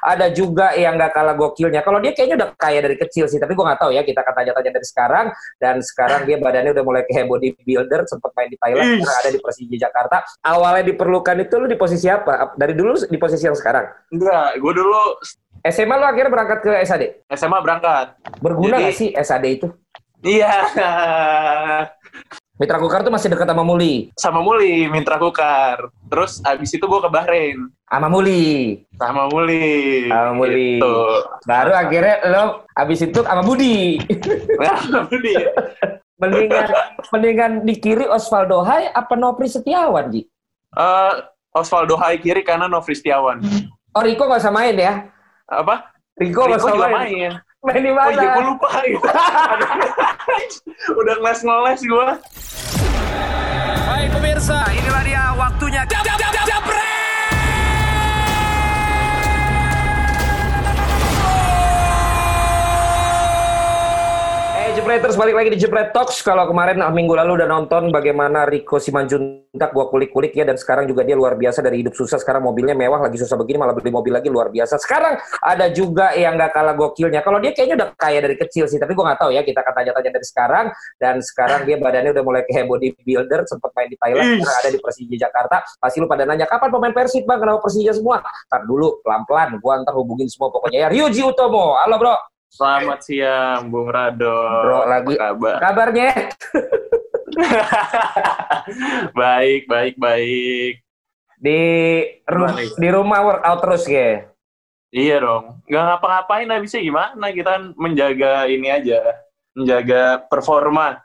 ada juga yang nggak kalah gokilnya. Kalau dia kayaknya udah kaya dari kecil sih, tapi gue nggak tahu ya. Kita akan tanya-tanya dari sekarang. Dan sekarang dia badannya udah mulai kayak bodybuilder, sempat main di Thailand, sekarang ada di Persija Jakarta. Awalnya diperlukan itu lu di posisi apa? Dari dulu di posisi yang sekarang? Enggak, gue dulu SMA lu akhirnya berangkat ke SAD? SMA berangkat. Berguna Jadi- nggak sih SAD itu? Iya. Mitra Kukar tuh masih dekat sama Muli. Sama Muli, Mitra Kukar. Terus abis itu gue ke Bahrain. Sama Muli. Sama Muli. Sama Muli. Gitu. Baru akhirnya lo abis itu sama Budi. Nah, Muli. mendingan mendingan di kiri Osvaldo Hai apa Nopri Setiawan, Ji? Eh, Osvaldo Hai kiri kanan Nofri Setiawan. Oh, Riko nggak usah main ya? Apa? Riko Riko usah juga main. main. Main di Oh mana? iya, gue lupa gitu. Udah ngeles-ngeles gue. Hai pemirsa, inilah dia waktunya. Eh Jepreters balik lagi di Jepret Talks. Kalau kemarin ah, minggu lalu udah nonton bagaimana Riko Simanjuntak gua kulik-kulik ya dan sekarang juga dia luar biasa dari hidup susah sekarang mobilnya mewah lagi susah begini malah beli mobil lagi luar biasa. Sekarang ada juga yang gak kalah gokilnya. Kalau dia kayaknya udah kaya dari kecil sih, tapi gua nggak tahu ya. Kita akan tanya-tanya dari sekarang dan sekarang dia badannya udah mulai kayak bodybuilder, sempat main di Thailand, sekarang ada di Persija Jakarta. Pasti lu pada nanya kapan pemain Persib bang, kenapa Persija semua? Ntar dulu pelan-pelan, gua ntar hubungin semua pokoknya ya. Ryuji Utomo, halo bro. Selamat siang, Bung Rado. Bro, lagi- Apa kabar? Kabarnya? baik, baik, baik. di ru- di rumah workout terus ya. Iya dong. Nggak ngapa-ngapain habisnya gimana? Kita kan menjaga ini aja. Menjaga performa.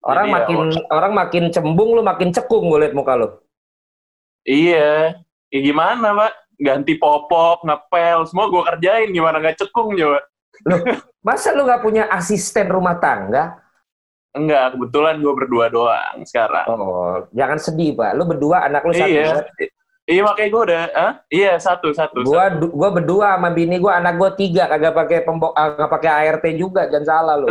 Orang Jadi ya, makin orang makin cembung lu makin cekung gue liat muka lu. Iya. Ya gimana, Pak? Ganti popok, ngepel, semua gue kerjain. Gimana nggak cekung coba? Masa lu nggak punya asisten rumah tangga? Enggak, kebetulan gue berdua doang sekarang. Oh, jangan sedih, Pak. Lu berdua anak lu satu. iya. kan? Iya, makanya gue udah, ah? Iya, satu, satu. Du- gua berdua sama bini gua, anak gua tiga, kagak pakai pembok ah, nggak pakai ART juga, jangan salah lu.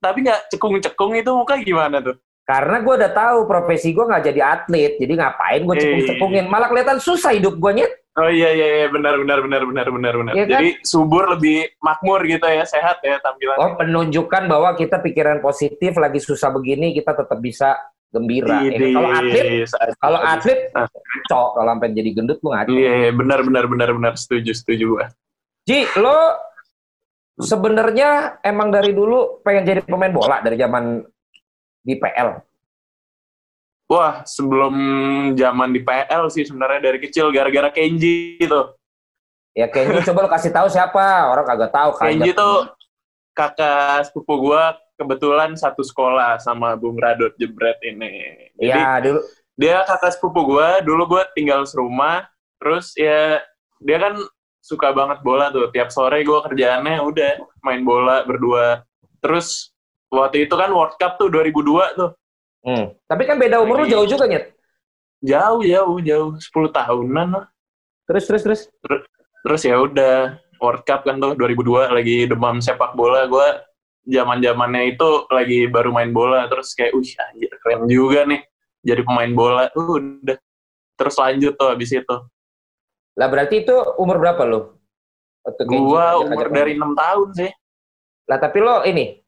Tapi nggak cekung-cekung itu muka gimana tuh? Karena gua udah tahu profesi gua nggak jadi atlet, jadi ngapain gua Iya, cekung-cekungin? Malah kelihatan susah hidup gua nyet. Oh iya iya iya benar benar benar benar benar benar. Iya kan? Jadi subur lebih makmur gitu ya, sehat ya tampilan. Oh, penunjukan bahwa kita pikiran positif, lagi susah begini, kita tetap bisa gembira. Ya kan? Kalau atlet, kalau atlet, Ah. cok, kalau sampai jadi gendut lu ngaco. Iya, iya, benar benar benar benar setuju setuju gua. Ji, lo sebenarnya emang dari dulu pengen jadi pemain bola dari zaman di PL. Wah, sebelum zaman di PL sih sebenarnya dari kecil gara-gara Kenji itu. Ya kayaknya coba lo kasih tahu siapa, orang kagak tahu Kenji kagak. tuh kakak sepupu gua kebetulan satu sekolah sama Bung Radot Jebret ini. Jadi Ya, dulu dia kakak sepupu gua, dulu gua tinggal serumah, terus ya dia kan suka banget bola tuh. Tiap sore gua kerjaannya udah main bola berdua. Terus waktu itu kan World Cup tuh 2002 tuh. Hmm. Tapi kan beda umur lu jauh juga, Nyet. Jauh jauh jauh 10 tahunan lah. Terus, terus, terus. Terus ya udah World Cup kan tuh 2002 lagi demam sepak bola gua zaman-zamannya itu lagi baru main bola terus kayak wih anjir keren juga nih jadi pemain bola. Uh, udah terus lanjut tuh habis itu. Lah berarti itu umur berapa lo? Gua ngajak- umur dari enam tahun sih. Lah tapi lo ini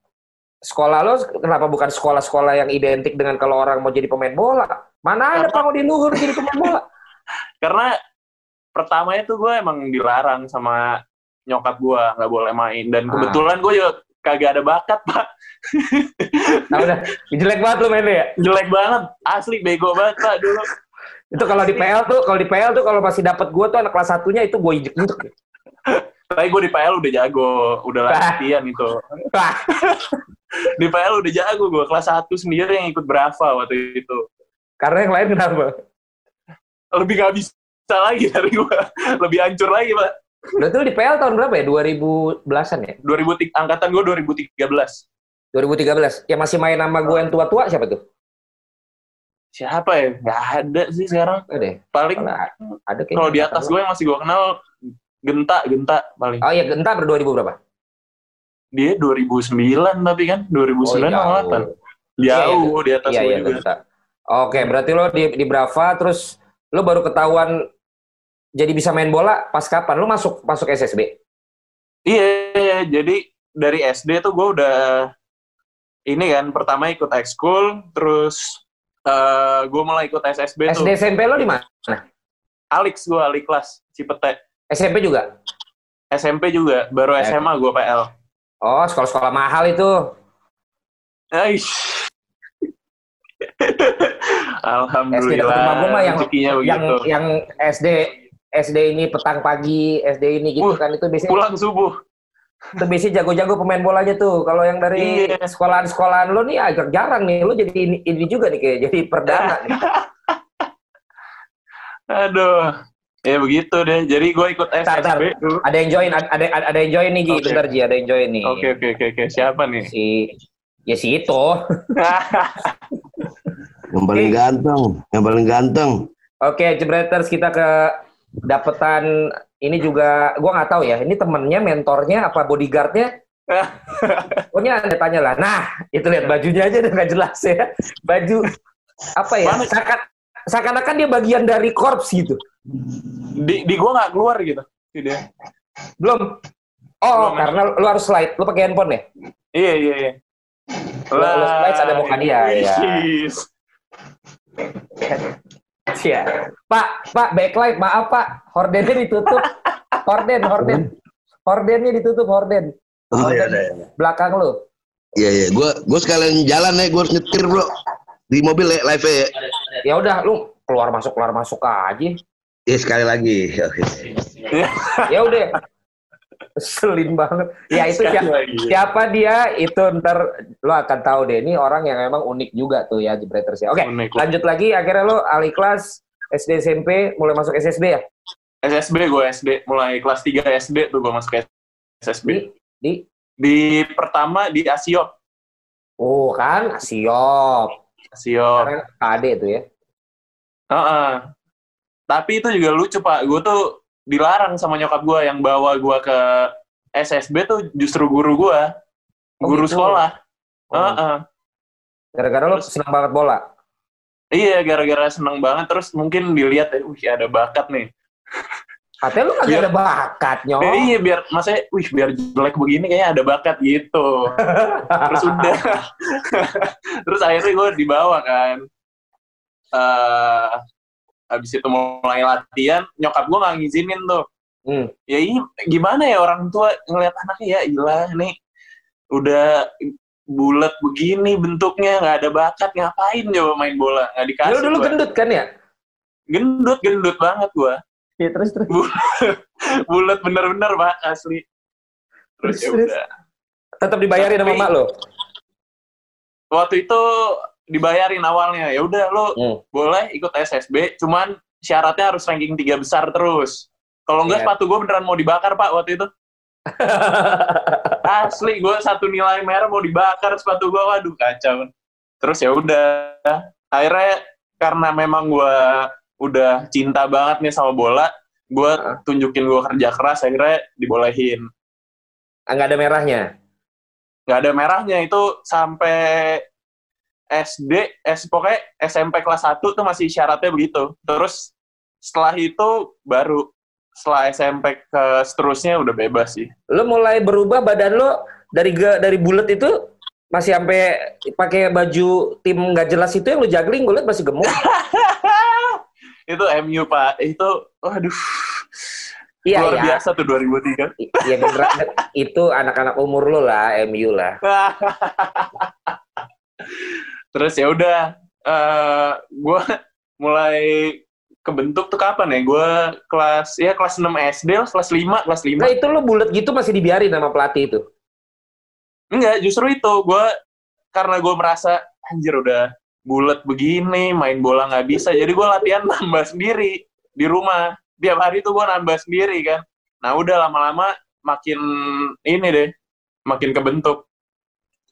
sekolah lo kenapa bukan sekolah-sekolah yang identik dengan kalau orang mau jadi pemain bola? Mana ada Karena- mau di luhur jadi pemain bola? Karena pertamanya tuh gue emang dilarang sama nyokap gue nggak boleh main dan Ah. kebetulan gue juga kagak ada bakat pak Nah udah jelek banget lo mainnya ya. jelek banget asli bego banget pak dulu Itu kalau di PL tuh, kalau di PL tuh kalau masih dapat gua tuh anak kelas satunya itu gue injek-injek. tapi gue di PL udah jago udah Ah. latihan itu di PL udah jago gue kelas 1 sendiri yang ikut Brava waktu itu karena yang lain kenapa? lebih gak bisa lagi dari gue lebih hancur lagi pak Berarti lu di PL tahun berapa ya? 2010-an ya? 2000 angkatan gue 2013 2013. Yang masih main nama gue yang tua-tua siapa tuh? siapa ya nggak ada sih sekarang Ada deh. paling Kalau ada kalau di atas gue yang masih gue kenal Genta Genta paling Oh iya, Genta ber 2000 berapa? Dia 2009 tapi kan 2009 Oh, jauh. Jauh di atas Iya, gue iya, juga. Oke, berarti lo di, di Brava, terus lo baru ketahuan jadi bisa main bola pas kapan? Lu masuk masuk SSB? Iya, jadi dari SD tuh gue udah ini kan pertama ikut ekskul, terus uh, gue mulai ikut SSB SD tuh. SMP lo di mana? Alix gue, Alix kelas, Cipete. SMP juga? SMP juga, baru Eh. SMA gue PL. Oh, sekolah-sekolah mahal itu. Aish. SD Alhamdulillah. dekat rumah mah yang- Yang yang SD SD ini petang pagi, SD ini gitu Uh, kan itu biasanya Pulang subuh. itu biasanya jago-jago pemain bolanya tuh. Kalau yang dari Iya. sekolahan-sekolahan lo nih agak jarang nih. Lo jadi ini, ini juga nih kayak jadi perdana nih. Aduh. Ya begitu deh. Jadi gue ikut Tar, tar. SSB dulu. Ada yang join, ada ada, ada yang join nih Gi. Oke. Bentar Ji, ada yang join nih. Oke, oke, oke, oke. Siapa nih? Si ya si itu. Yang paling ganteng, yang paling ganteng. Oke, Jebreters kita ke dapetan ini juga gua nggak tahu ya. Ini temennya, mentornya apa bodyguardnya? Pokoknya anda tanya lah. Nah, itu lihat bajunya aja udah nggak jelas ya. Baju apa ya? Seakan, seakan-akan dia bagian dari korps gitu. Di di gue nggak keluar gitu. Tidak. Belum. Oh, Belum, ya? karena lu harus slide. Lu pakai handphone ya? Iya, iya, iya. Lo- lo slides ada muka dia, ya. Iya. Pak, Pak, backlight, maaf Pak. Hordennya ditutup. Horden, horden. Hordennya ditutup, horden. Oh iya, iya, iya. Belakang lu. Iya, iya. Gue gue sekalian jalan ya, gue harus nyetir bro. Di mobil ya, live ya. Ya udah, lu keluar masuk keluar masuk aja. Iya sekali lagi. Oke. Ya udah. Selin banget. Ya itu siapa, lagi. siapa dia itu ntar lo akan tahu deh. Ini orang yang memang unik juga tuh ya Jebreters ya. Oke, Unik. lanjut lagi. Akhirnya lo alih kelas SD SMP mulai masuk SSB ya? SSB gue SD mulai kelas 3 SD tuh gue masuk SSB. Di Di pertama di Asiop. Oh kan, siop. Asiop. Sekarang KD tuh ya. Heeh. Tapi itu juga lucu pak, gue tuh dilarang sama nyokap gue yang bawa gue ke SSB tuh justru guru gue, Oh, guru gitu. sekolah. Oh. Heeh. Gara-gara lo senang banget bola. Iya, gara-gara seneng banget terus mungkin dilihat, eh, wih ada bakat nih. Katanya lo kagak ada bakat, nyok. Eh, iya biar, maksudnya, wih biar jelek begini kayaknya ada bakat gitu. terus udah, terus akhirnya gue dibawa kan. eh habis itu mulai latihan, nyokap gue nggak ngizinin tuh. Hmm. ya ini gimana ya orang tua ngeliat anaknya ya ilah nih udah bulat begini bentuknya nggak ada bakat ngapain coba main bola nggak dikasih Lo dulu gua. gendut kan ya? gendut gendut banget gua Iya terus terus. bulat bener-bener pak asli terus Terus, ya terus. udah Tetap dibayarin sama mak lo. waktu itu dibayarin awalnya. Ya udah lo Hmm. boleh ikut SSB cuman syaratnya harus ranking tiga besar terus. Kalau enggak Iya. sepatu gue beneran mau dibakar pak waktu itu. Asli gue satu nilai merah mau dibakar sepatu gue waduh kacau. Terus ya udah. Akhirnya karena memang gue udah cinta banget nih sama bola gue tunjukin gue kerja keras akhirnya dibolehin. Enggak ada merahnya. nggak ada merahnya itu sampai SD S pokoknya SMP kelas 1 tuh masih syaratnya begitu terus setelah itu baru setelah SMP ke seterusnya udah bebas sih Lo mulai berubah badan lo dari ge- dari bulat itu masih sampai pakai baju tim nggak jelas itu yang lo juggling gue liat masih gemuk. itu MU pak itu waduh Iya luar iya. biasa tuh 2003 I- Iya genera- itu anak-anak umur lo lah MU lah. terus ya udah eh gue mulai kebentuk tuh kapan ya gue kelas ya kelas 6 SD lah, kelas 5 kelas 5 Nah itu lo bulat gitu masih dibiarin sama pelatih itu. Enggak, justru itu gue karena gue merasa anjir udah bulat begini, main bola nggak bisa, jadi gue latihan nambah sendiri di rumah. Tiap hari tuh gue nambah sendiri kan. Nah udah lama-lama makin ini deh, makin kebentuk.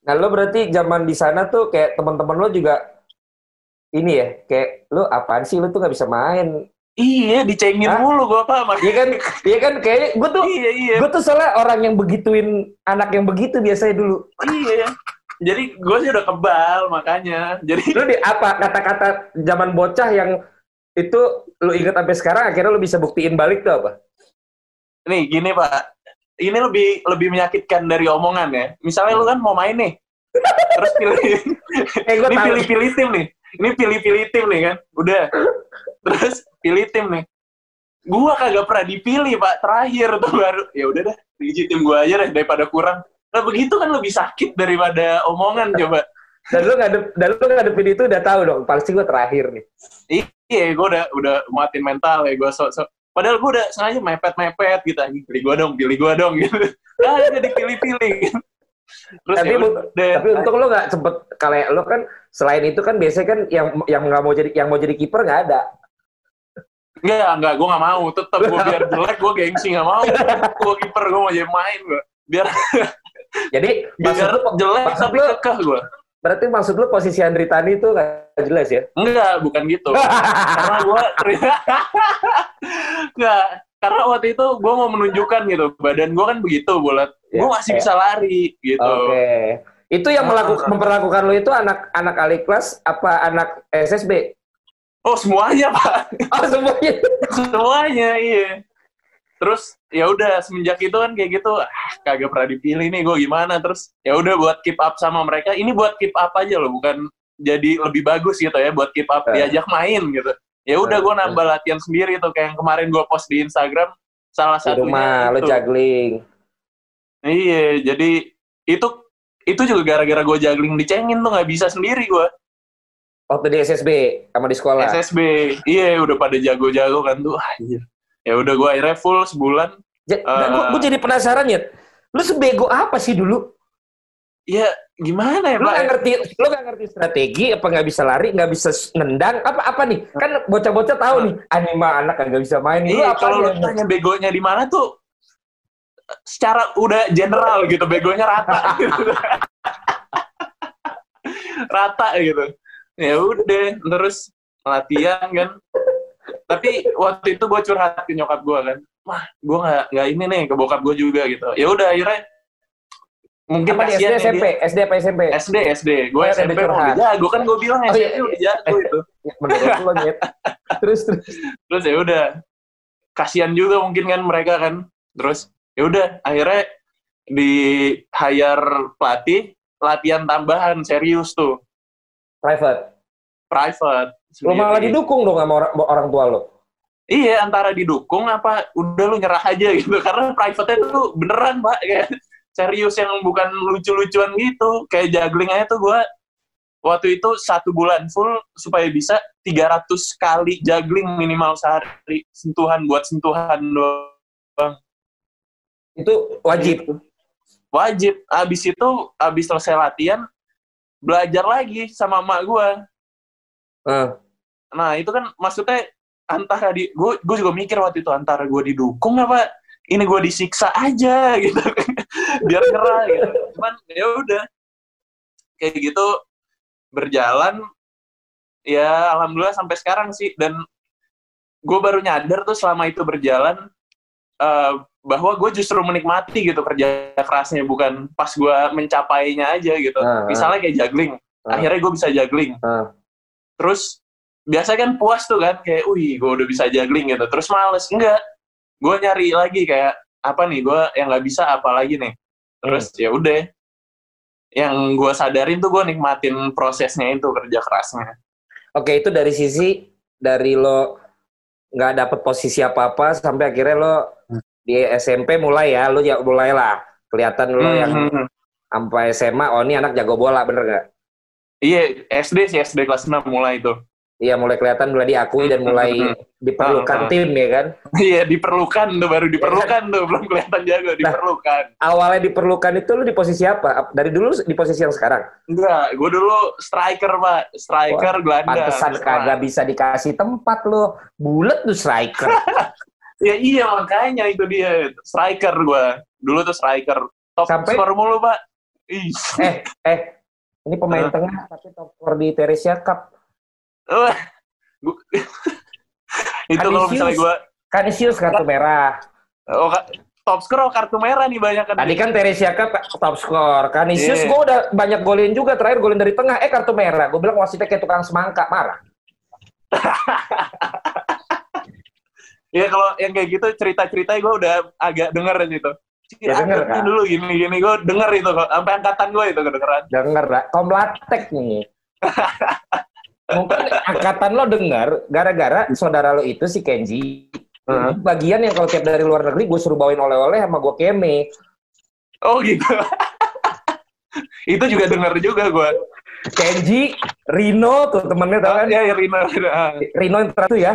Nah lo berarti zaman di sana tuh kayak teman-teman lo juga ini ya kayak lo apaan sih lo tuh nggak bisa main. Iya, dicengin Hah? mulu gue apa Iya kan, iya kan kayaknya gue tuh Iya iya gue tuh soalnya orang yang begituin anak yang begitu biasanya dulu. iya. Jadi gue sih udah kebal makanya. Jadi Lu di apa kata-kata zaman bocah yang itu lu ingat sampai sekarang akhirnya lu bisa buktiin balik tuh apa? Nih gini pak, ini lebih lebih menyakitkan dari omongan ya. Misalnya lu kan mau main nih, terus pilih, Eh, gua ini pilih-pilih tim nih, ini pilih-pilih tim nih kan, udah, terus pilih tim nih. Gua kagak pernah dipilih pak, terakhir tuh baru, ya udah dah, biji tim gua aja deh daripada kurang. Nah begitu kan lebih sakit daripada omongan coba. Dan lu ngadep, dan lu ngadepin itu udah tahu dong, pasti gue terakhir nih. Iya, gue udah udah muatin mental ya gue sok sok. Padahal gue udah sengaja mepet-mepet gitu, pilih gue dong, pilih gue dong gitu. Nah, jadi pilih-pilih. Terus tapi ya udah. tapi untung lu nggak sempet kalau lu kan selain itu kan biasanya kan yang yang nggak mau jadi yang mau jadi kiper nggak ada. Enggak, enggak, gue gak mau. Tetap gue biar jelek, gue gengsi gak mau. Gue kiper, gue mau jadi main gue. Biar, Jadi maksud biar lu, jelek maksud tapi lu- kekeh gue. Berarti maksud lu posisi Andri Tani itu nggak jelas ya? Enggak, bukan gitu. karena gue enggak karena waktu itu gue mau menunjukkan gitu badan gue kan begitu bulat gue Ya, masih ya. bisa lari gitu Oke. Itu yang Ah. melakukan memperlakukan lu itu anak anak kelas apa anak SSB? oh semuanya pak Oh semuanya. semuanya iya terus ya udah semenjak itu kan kayak gitu ah, kagak pernah dipilih nih gue gimana terus ya udah buat keep up sama mereka ini buat keep up aja loh bukan jadi lebih bagus gitu ya buat keep up Eh. diajak main gitu ya udah gue Eh. nambah latihan sendiri tuh kayak yang kemarin gue post di Instagram salah satunya rumah itu. juggling. Iya, jadi itu itu juga gara-gara gue juggling dicengin tuh nggak bisa sendiri gue. Waktu di SSB sama di sekolah. SSB, iya udah pada jago-jago kan tuh. Anjir. Ya udah gue akhirnya full sebulan. Ja- dan gua, Eh. gua jadi penasaran ya. Lu sebego apa sih dulu? Ya gimana ya Lu pak? nggak ngerti, lu nggak ngerti strategi, apa nggak bisa lari, nggak bisa nendang, apa apa nih? Kan bocah-bocah tahu nih, anima anak nggak bisa main. Lu Iya, apa kalau lu tanya begonya di mana tuh secara udah general gitu begonya rata gitu. rata gitu ya udah terus latihan kan tapi waktu itu gue curhat ke nyokap gue kan wah gue nggak nggak ini nih ke bokap gue juga gitu ya udah akhirnya mungkin Apa di SD, SMP? dia. SD apa SMP? SD SD gue Oh, ya, SMP udah mau curhat. jago kan gue bilang Oh, SMP iya. udah jago itu Menurut lu Nyet. Terus, terus. terus ya udah kasihan juga mungkin kan mereka kan terus ya udah akhirnya di hire pelatih latihan tambahan serius tuh Private. private Lu malah sendiri. didukung dong sama orang, orang tua lu. Iya antara didukung apa udah lu nyerah aja gitu. Karena private tuh beneran pak kayak serius yang bukan lucu-lucuan gitu. Kayak juggling aja tuh gua waktu itu satu bulan full supaya bisa 300 kali juggling minimal sehari. Sentuhan buat sentuhan doang. Itu wajib. wajib. Abis itu abis selesai latihan belajar lagi sama emak gue Eh, nah itu kan maksudnya antara di gue gue juga mikir waktu itu antara gue didukung apa ini gue disiksa aja gitu biar nyerah gitu cuman ya udah kayak gitu berjalan ya alhamdulillah sampai sekarang sih dan gue baru nyadar tuh selama itu berjalan eh, bahwa gue justru menikmati gitu kerja kerasnya bukan pas gue mencapainya aja gitu Ah, ah. misalnya kayak juggling Ah. akhirnya gue bisa juggling Ah. terus biasanya kan puas tuh kan kayak wih gue udah bisa juggling gitu. Terus males. Enggak. Gue nyari lagi kayak apa nih gue yang nggak bisa apa lagi nih. Terus Hmm. ya udah. Yang gue sadarin tuh gue nikmatin prosesnya itu kerja kerasnya. Oke, itu dari sisi dari lo nggak dapet posisi apa-apa sampai akhirnya lo di SMP mulai ya, lo ya mulailah kelihatan lo yang Hmm. sampai SMA, oh ini anak jago bola, bener nggak? iya SD sih SD kelas 6 mulai tuh Iya, mulai kelihatan, mulai diakui dan mulai diperlukan Ah, ah. tim ya kan. iya diperlukan tuh baru diperlukan tuh belum kelihatan jago Nah. diperlukan Awalnya diperlukan itu lo di posisi apa? Ap- Dari dulu di posisi yang sekarang. enggak gue dulu striker pak striker gelandang Pantesan kagak bisa dikasih tempat lo. Bulat tuh striker. Ya iya makanya itu dia striker gua. Dulu tuh striker top Sampai- skor mulu pak. Ih. eh, eh, ini pemain Ah. tengah tapi top skor di Teresia Cup. Itu kalau misalnya gua Kanisius kartu merah. oh, ka- top skor oh, kartu merah nih banyak kan. Tadi kan Teresia Cup top skor. Kanisius Iya. gue udah banyak golin juga. Terakhir golin dari tengah. Eh kartu merah. Gue bilang wasitnya kayak tukang semangka. Marah. ya kalau yang kayak gitu cerita-cerita gue udah agak denger situ. Udah denger, kan? dulu gini-gini gue denger itu. Sampai angkatan gue itu kedengeran. Denger, Ra. Komlatek nih. Mungkin angkatan lo denger, gara-gara saudara lo itu si Kenji, Heeh. bagian yang kalau tiap dari luar negeri gue suruh bawain oleh-oleh sama gue keme. Oh gitu. itu juga denger juga gue. Kenji, Rino tuh temennya tau kan? Ya, ya Rina. Rina. Rino yang terakhir ya.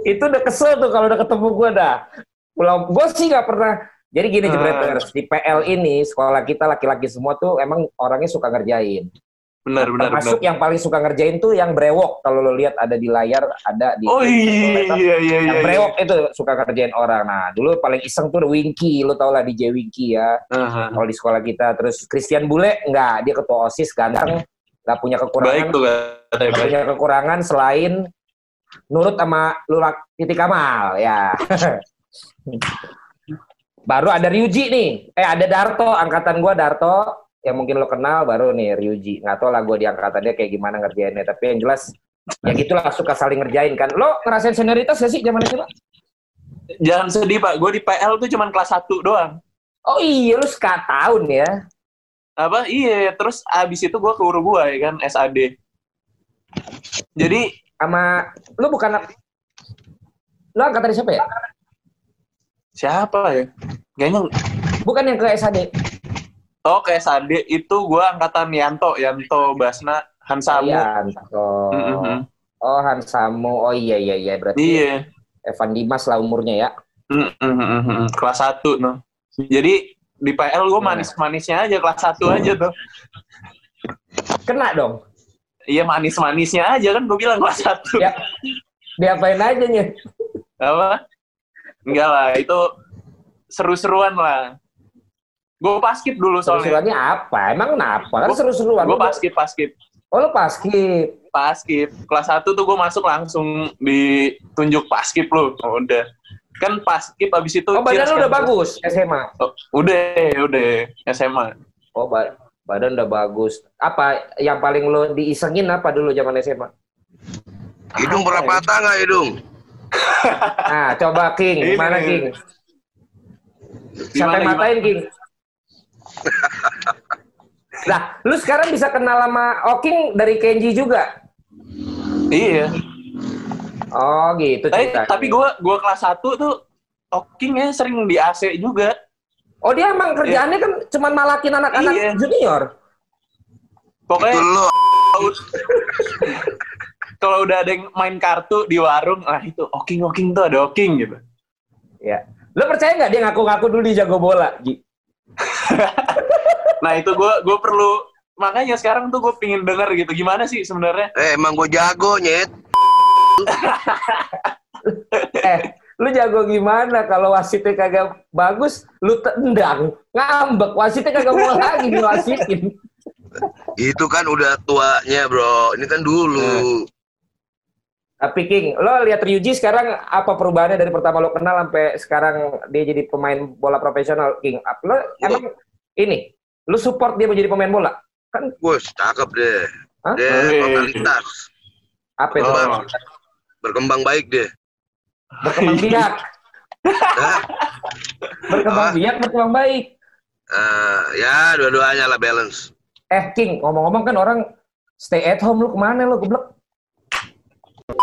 itu udah kesel tuh kalau udah ketemu gue dah. Pulang, gue sih nggak pernah. Jadi gini Ah. Jebreters, di PL ini sekolah kita laki-laki semua tuh emang orangnya suka ngerjain. Benar, benar, benar. Termasuk yang paling suka ngerjain tuh yang brewok. Kalau lo lihat ada di layar, ada di Oh iya, iya, iya. yang iya. brewok itu suka ngerjain orang. Nah, dulu paling iseng tuh Winky, lo tau lah DJ Winky ya. Aha. Kalau di sekolah kita, terus Christian Bule enggak, dia ketua OSIS ganteng, nggak punya Baik kekurangan, tuh katanya. nggak Baik. punya kekurangan selain nurut sama Lulak Titi Kamal ya. baru ada Ryuji nih, eh ada Darto, angkatan gua Darto, yang mungkin lo kenal baru nih Ryuji. Nggak tau lah gue di angkatan dia kayak gimana ngerjainnya, tapi yang jelas ya gitulah suka saling ngerjain kan. Lo ngerasain senioritas gak sih zaman itu? Pak? Jangan sedih, Pak. Gue di PL tuh cuman kelas 1 doang. Oh iya, lu sekat tahun ya. Apa? Iya, terus abis itu gue ke Uruguay kan, SAD. Jadi, Sama lu bukan lu angkatan siapa ya? siapa ya? Kayaknya, Bukan yang ke SAD. Oh ke SAD itu gue angkatan Yanto, Yanto Basna, Hansamu. Iya, oh. Mm-mm. Oh, Hansamu. Oh iya iya iya berarti Iya. Evan Dimas lah umurnya ya. Mm-mm. Kelas 1, no. Jadi, di PL gue manis-manisnya aja, kelas 1 aja tuh. Kena dong. Iya, manis-manisnya aja kan gue bilang kelas 1. Ya. Diapain aja nih? Apa? Enggak lah, itu seru-seruan lah. Gue paskip dulu soalnya. Seru-seruannya apa? Emang kenapa? Kan Gua- seru-seruan. Gue paskip, paskip. Oh, lu paskip. Paskip. Kelas 1 tuh gue masuk langsung ditunjuk paskip lu. Oh, udah. Kan paskip abis itu... Oh, badan cheers lu kan. udah bagus SMA. Oh, udah, udah. SMA. Oh, ba- badan udah bagus. Apa yang paling lu diisengin apa dulu zaman SMA? Hidung Apa pernah ya? nggak hidung? Nah, coba King, Ini. gimana King? Sampai matain King. Nah, lu sekarang bisa kenal sama Oking dari Kenji juga. Iya. Oh, gitu Tapi, ceritanya. tapi gue gua kelas 1 tuh Okingnya sering di AC juga. Oh, dia emang kerjaannya kan cuma malakin anak-anak Iya. junior. Itu Pokoknya lo. kalau udah ada yang main kartu di warung, ah itu Oking Oking tuh ada Oking gitu. Ya. Lu percaya nggak dia ngaku-ngaku dulu dia jago bola, Ji? Nah itu gue gue perlu makanya sekarang tuh gue pingin denger gitu gimana sih sebenarnya Eh emang gue jago nyet. Eh, lu jago gimana kalau wasitnya kagak bagus, lu tendang, ngambek, wasitnya kagak mau lagi diwasitin. Itu kan udah tuanya bro. Ini kan dulu. Tapi King, lo lihat Ryuji sekarang apa perubahannya dari pertama lo kenal sampai sekarang dia jadi pemain bola profesional, King? Lo emang ini, lo support dia menjadi pemain bola? Kan Wah cakep deh. Hah? Dia totalitas. apa itu? Oh. Berkembang baik deh. Berkembang biak, berkembang Ah. biak, berkembang baik. eh, ya dua-duanya lah balance. Eh King, ngomong-ngomong kan orang stay at home, lu ke mana lo geblek? Wah.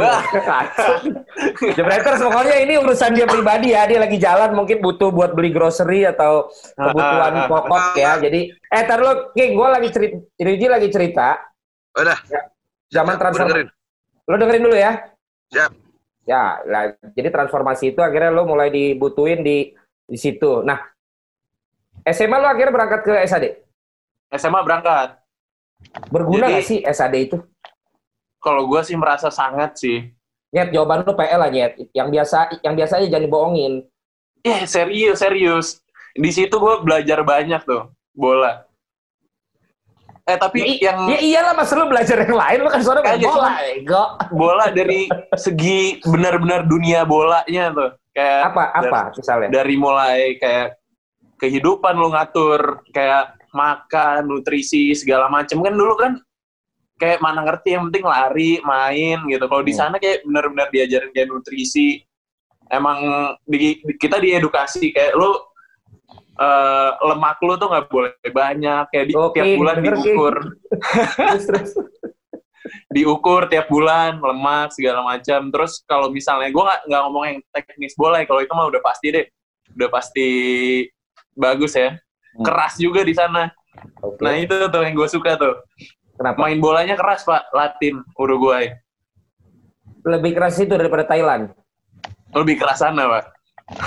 Jebreters pokoknya ini urusan dia pribadi ya. Dia lagi jalan mungkin butuh buat beli grocery atau kebutuhan Ah, ah, ah. pokok ya. Jadi eh tar lu King, gua lagi cerita Ryuji lagi cerita Udah. zaman Gua transformasi. dengerin. Lo dengerin dulu ya. Siap. Ya, lah, jadi transformasi itu akhirnya lo mulai dibutuhin di di situ. Nah, SMA lo akhirnya berangkat ke SAD. SMA berangkat Berguna Jadi- nggak sih SAD itu? Kalau gue sih merasa sangat sih Nyet, jawaban lo PL lah, Nyet. Yang biasa yang biasa aja jangan dibohongin. eh serius serius di situ gue belajar banyak tuh bola eh tapi Ya, yang ya iyalah masa lu belajar yang lain lu kan soalnya main Kagak, bola, ego. bola dari segi benar-benar dunia bolanya tuh kayak Apa apa misalnya? dari mulai kayak kehidupan lu ngatur kayak makan nutrisi segala macem kan dulu kan kayak mana ngerti yang penting lari main gitu. Kalau di Hmm. sana kayak benar-benar diajarin kayak nutrisi. Emang di, kita diedukasi kayak lu eh, lemak lu tuh nggak boleh banyak. Kayak di, Oke, tiap bulan bener, diukur. Diukur tiap bulan lemak segala macam. Terus kalau misalnya gue nggak nggak ngomong yang teknis bola ya kalau itu mah udah pasti deh. Udah pasti bagus ya. Hmm. keras juga di sana. Oke. nah itu tuh yang gue suka tuh Kenapa? main bolanya keras pak Latin Uruguay Lebih keras itu daripada Thailand. lebih keras sana pak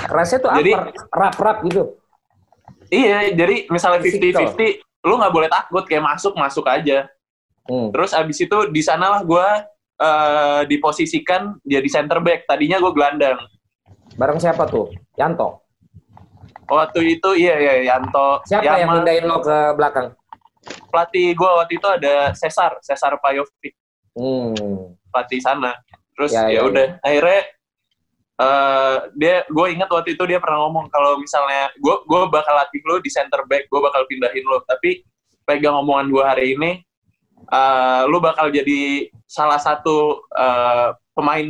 Kerasnya tuh Jadi- apa? Rap-rap gitu. iya jadi misalnya Physical. 50-50 lu nggak boleh takut kayak masuk masuk aja Hmm. terus abis itu di sanalah gue eh, diposisikan jadi center back tadinya gue gelandang Bareng siapa tuh? Yanto. waktu itu iya iya Yanto Siapa yang Yamal. mindahin lo ke belakang? Pelatih gue waktu itu ada Cesar Cesar Pajovic. Hmm. pelatih sana. Terus Ya, ya, ya, udah akhirnya eh dia gue ingat waktu itu dia pernah ngomong kalau misalnya gue gue bakal latih lo di center back gue bakal pindahin lo tapi pegang omongan gue hari ini eh lo bakal jadi salah satu eh, pemain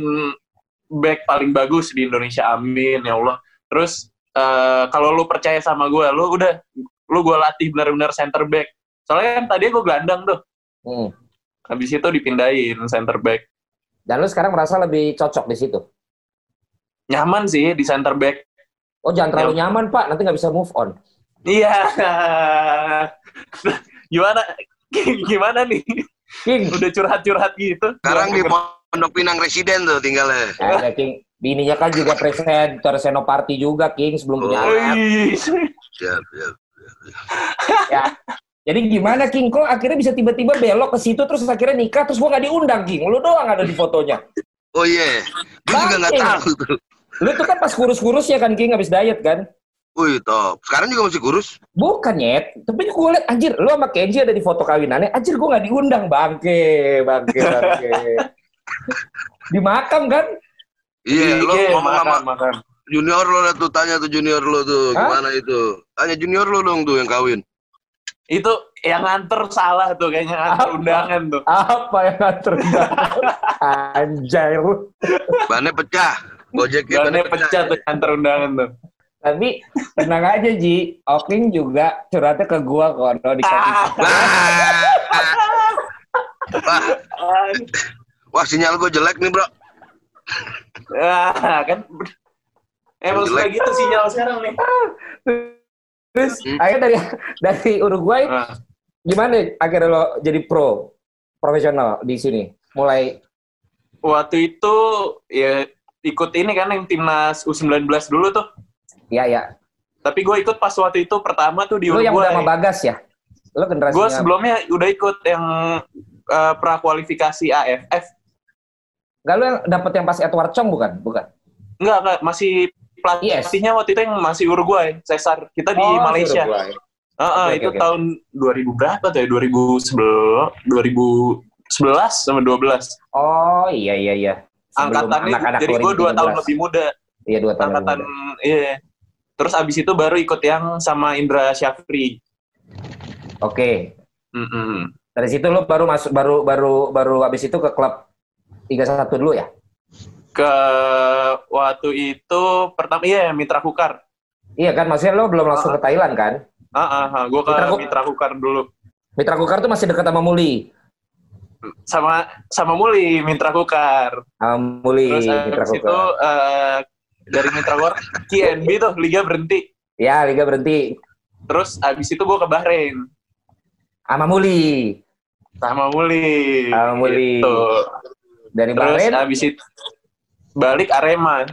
back paling bagus di Indonesia. Amin ya Allah. Terus eh, kalau lo percaya sama gue lo udah lo gue latih benar-benar center back soalnya kan tadi gue gelandang tuh Hmm. habis itu dipindahin center back Dan lo sekarang merasa lebih cocok di situ. nyaman sih di center back. Oh jangan terlalu nyaman pak, nanti nggak bisa move on. Iya. gimana? Gimana nih? King, Udah curhat-curhat gitu. Sekarang di Pondok Pinang Residen tuh tinggalnya. ada King. Bininya kan juga presenter Senoparty juga King sebelum punya Oh. anak. Wih. Siap, siap. Ya. Jadi gimana King? Kok akhirnya bisa tiba-tiba belok ke situ terus akhirnya nikah terus gua nggak diundang King? Lu doang ada di fotonya. Oh iya, gue juga nggak tahu tuh. Lu tuh kan pas kurus-kurus ya kan King habis diet kan? Wih, top. Sekarang juga masih kurus. Bukan nyet, tapi gue liat anjir, lu sama Kenji ada di foto kawinannya, anjir gue nggak diundang, bangke, bangke, bangke. di makam kan? Iya, lo Iya, ngomong sama makan. junior lo tuh, tanya tuh junior lo tuh, Hah? gimana itu? Tanya junior lo dong tuh yang kawin. Itu yang nganter salah tuh kayaknya nganter Apa? undangan tuh. Apa yang ngatur Anjay lu. Bannya pecah. Gojeknya Bannya pecah tuh nganter undangan tuh. Tapi tenang aja Ji, Oking juga curhatnya ke gua kok, no, di. Ah, Wah, sinyal gue jelek nih bro. ah, kan emang suka Jelek. gitu sinyal sekarang nih. Terus Hmm. akhirnya dari dari Uruguay Ah. gimana akhirnya lo jadi pro profesional di sini? Mulai Waktu itu ya ikut ini kan yang timnas U19 dulu tuh. ya ya. Tapi gue ikut pas waktu itu pertama tuh di Lu yang udah sama Uruguay. Bagas ya? Lo generasinya Gue sebelumnya udah ikut yang eh, prakualifikasi AFF. Enggak lu yang dapet yang pas Edward Chong bukan? Bukan. Enggak, enggak. Masih Yes. pelatihnya waktu itu yang masih Uruguay, Cesar. Kita di Oh, Malaysia. Uruguay. Heeh, Oke, itu oke, oke. tahun 2000 berapa tuh ya? 2011, 2011 sama 12. Oh iya iya iya. Sebelum Angkatannya, anak-anak jadi gue 2 tahun 2013. lebih muda. Iya dua tahun Angkatan, iya. Terus abis itu baru ikut yang sama Indra Syafri. Oke. Mm-mm. Dari situ lo baru masuk baru baru baru habis itu ke klub 31 dulu ya? Ke waktu itu pertama, iya Mitra Kukar. Iya kan maksudnya lo belum langsung ke Thailand kan? Ah, ah, ah. gue ke Mitra Kuk- Mitra Kukar dulu. Mitra Kukar tuh masih dekat sama Muli. Sama sama Muli, Mitra Kukar. Sama Muli Terus Mitra abis itu Kukar. eh, dari Mitra Kukar, KNB tuh, Liga berhenti. Ya, Liga berhenti. Terus abis itu gue ke Bahrain. Sama Muli. sama Muli. Sama Muli. Gitu. Dari Terus Bahrain, abis itu balik Arema.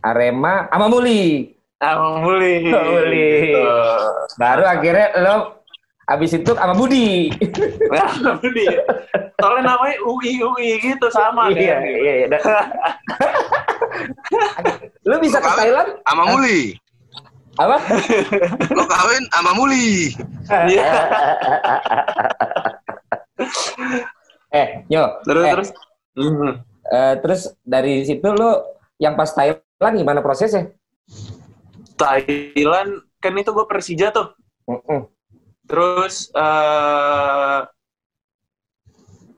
Arema, sama Muli. Sama Muli. Sama Muli. Gitu. Baru akhirnya lo habis itu sama Budi. Sama Muli. Soalnya namanya UI UI gitu sama iya, kan. iya, iya. Dan- lo bisa ke Thailand? Sama Muli. Apa? Lo kawin sama Muli. Iya. eh, Nyo. Terus eh, terus. Mhm. Eh, terus dari situ lo yang pas Thailand gimana prosesnya? Thailand kan itu gue Persija tuh. Mm-mm. Terus eh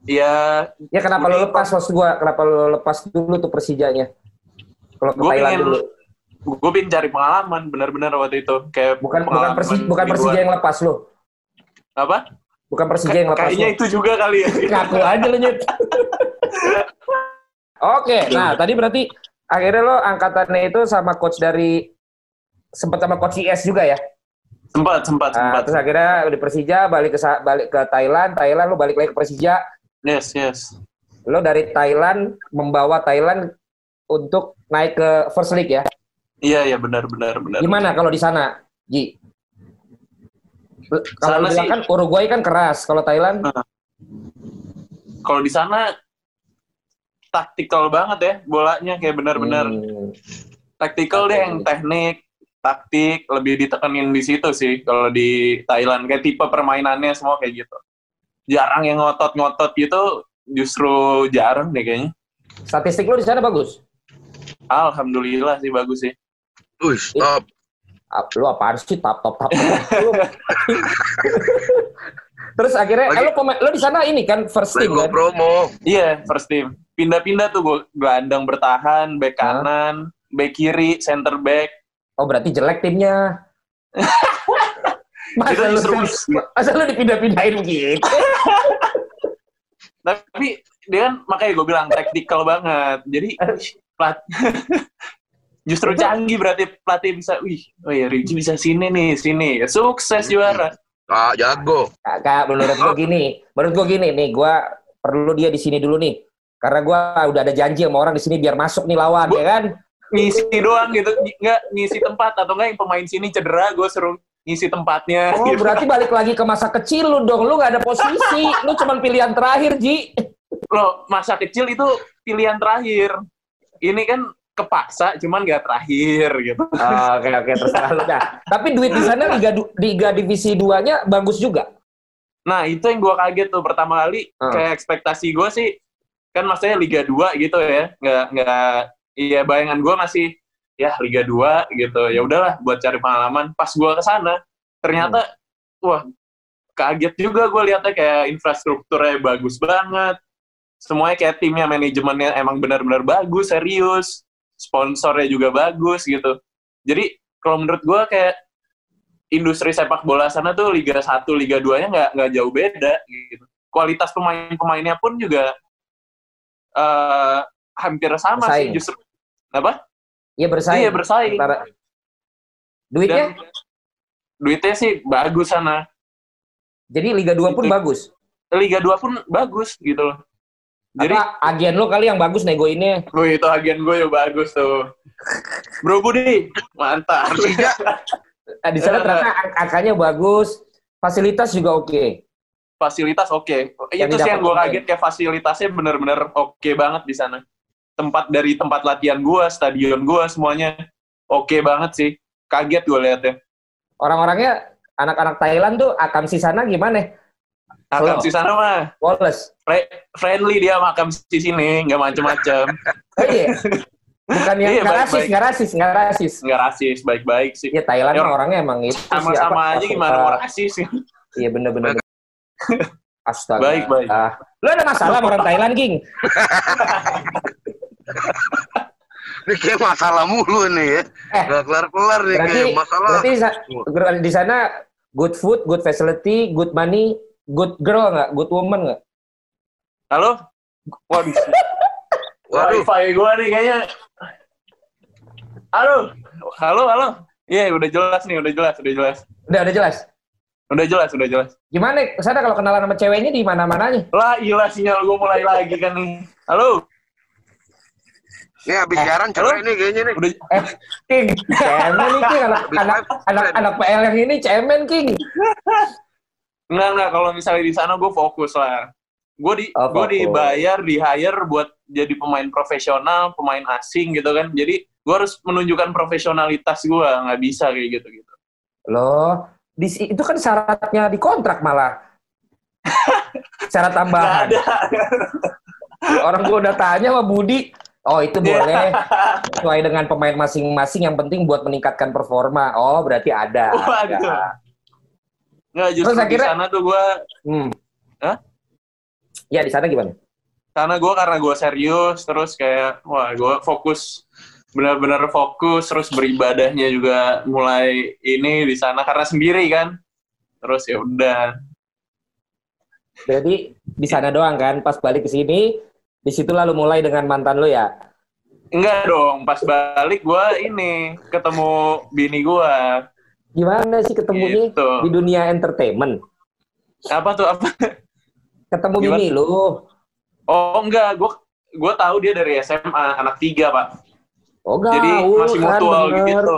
Ya, Ya kenapa lo lepas maksud gua? Kenapa lo lepas dulu tuh Persijanya? Kalau ke gue Thailand pengen dulu. gue pengen cari pengalaman benar-benar waktu itu kayak Bukan bukan pengalaman Persi, bukan Persija yang lepas lo. apa Bukan Persija yang lepas kayaknya lo. itu juga kali ya Ngaku aja lo nyet. Oke, nah tadi berarti akhirnya lo angkatannya itu sama coach dari sempat sama coach IS juga ya? sempat sempat Nah, sempat terus akhirnya di Persija balik ke balik ke Thailand, Thailand lo balik lagi ke Persija. yes yes Lo dari Thailand membawa Thailand untuk naik ke First League ya? iya iya benar benar benar Gimana kalau di sana, Ji? Kalau Sana bilang sih- kan Uruguay kan keras, kalau Thailand kalau di sana taktikal banget ya bolanya kayak benar-benar Hmm, taktikal deh yang teknik taktik lebih ditekenin di situ sih kalau di Thailand kayak tipe permainannya semua kayak gitu jarang yang ngotot-ngotot gitu justru jarang deh kayaknya statistik lo di sana bagus. alhamdulillah sih bagus sih Wih, stop. Ah, Lu apaan sih tap top tap. Lu. Terus akhirnya eh, pemain lo di sana ini kan first team kan? promo. Iya, first team. Pindah-pindah tuh gue gelandang bertahan, back kanan, back kiri, center back. Oh berarti jelek timnya. Itu masa lu, masa lu dipindah-pindahin gitu? tapi dia kan makanya gue bilang taktikal banget. Jadi plat justru Itu- canggih berarti pelatih bisa, wih, oh ya Riji bisa sini nih, sini. Sukses juara. Ah, jago. Kakak, menurut gua gini, menurut gua gini nih, gua perlu dia di sini dulu nih. Karena gua udah ada janji sama orang di sini biar masuk nih lawan, Bu- ya kan? Ngisi doang gitu, nggak ngisi tempat atau enggak yang pemain sini cedera, gue suruh ngisi tempatnya. Oh, gitu. berarti balik lagi ke masa kecil lu dong. Lu nggak ada posisi. Lu cuman pilihan terakhir, Ji. Loh, masa kecil itu pilihan terakhir. Ini kan kepaksa, cuman nggak terakhir gitu. Oh, Oke, oke, terserah lu dah. Tapi duit di sana Liga, Liga Divisi 2-nya bagus juga. Nah, itu yang gue kaget tuh pertama kali. Hmm. Kayak ekspektasi gue sih, kan maksudnya Liga 2 gitu ya. Nggak, nggak, iya bayangan gue masih, ya Liga 2 gitu. Ya udahlah buat cari pengalaman. Pas gue ke sana, ternyata, wah, kaget juga gue lihatnya kayak infrastrukturnya bagus banget. Semuanya kayak timnya, manajemennya emang benar-benar bagus, serius. Sponsornya juga bagus gitu. Jadi, kalau menurut gue kayak industri sepak bola sana tuh Liga 1, Liga 2-nya nggak nggak jauh beda gitu. Kualitas pemain-pemainnya pun juga eh, hampir sama Bersaing. sih justru. Apa? Iya bersaing. Iya bersaing. Antara- Duitnya, Dan duitnya sih bagus sana. jadi Liga 2 pun Itu- bagus. Liga 2 pun bagus gitu loh. Jadi, Apa agen lo kali yang bagus negoinnya? gue itu agen gue ya bagus tuh. Bro Budi, mantap. Eh, di sana ternyata ang- angkanya bagus, fasilitas juga oke. Fasilitas oke. Yang Itu sih yang gue kaget kayak fasilitasnya bener-bener oke banget di sana. Tempat dari tempat latihan gue, stadion gue semuanya oke banget sih. Kaget gue liatnya. Orang-orangnya anak-anak Thailand tuh akan si sana gimana? Akam Oh. si sana mah Wallace. fri- friendly dia sama Akam si sini, nggak macem-macem. Oh, iya. Bukan yang Iya, nggak rasis, nggak rasis, nggak rasis. Nggak rasis, baik-baik sih. Ya Thailand Ya, orangnya emang itu Sama-sama aja gimana mau rasis sih. Iya bener-bener. Astaga. Baik, baik. Ah. Lu ada masalah sama orang Thailand, King? Ini kayak masalah mulu nih ya. Eh, Gak kelar-kelar nih Berarti, kayak masalah. berarti di sana good food, good facility, good money, good girl nggak? Good woman nggak? Halo? Waduh, Waduh, wifi gue nih kayaknya. Halo? Halo, halo? Iya, udah jelas nih, udah jelas, udah jelas. Udah, udah jelas. Udah jelas, udah jelas. Gimana sana kalau kenalan sama ceweknya di mana-mananya? Lah, gila sinyal gue mulai lagi kan nih. Halo? ini habis Eh, siaran cerai nih kayaknya nih. Udah, Eh, King, cemen nih King, anak, anak, anak, anak PL yang ini cemen King. Enggak, enggak. Kalau misalnya di sana gue fokus lah. Gue di, Oh, gue dibayar, di hire buat jadi pemain profesional, pemain asing gitu kan. Jadi gue harus menunjukkan profesionalitas gue, nggak bisa kayak gitu gitu. Loh, di, itu kan syaratnya di kontrak malah. Syarat tambahan. ada. Orang gua udah tanya sama Budi, oh itu boleh sesuai dengan pemain masing-masing yang penting buat meningkatkan performa. Oh, berarti ada. Waduh. Ada. Nggak justru Terus di sana tuh gue Hmm. Hah? Ya di sana gimana? Karena gue karena gue serius terus kayak wah gue fokus benar-benar fokus terus beribadahnya juga mulai ini di sana karena sendiri kan. Terus ya udah Berarti di sana doang kan? Pas balik ke sini, di situ lalu mulai dengan mantan lu ya? enggak dong pas balik gue ini ketemu bini gue Gimana sih ketemunya Gitu. di dunia entertainment? apa tuh apa Ketemu Gimana? bini lu? oh enggak gue gue tahu dia dari SMA anak tiga pak Oh gaul jadi masih kan, mutual bener. gitu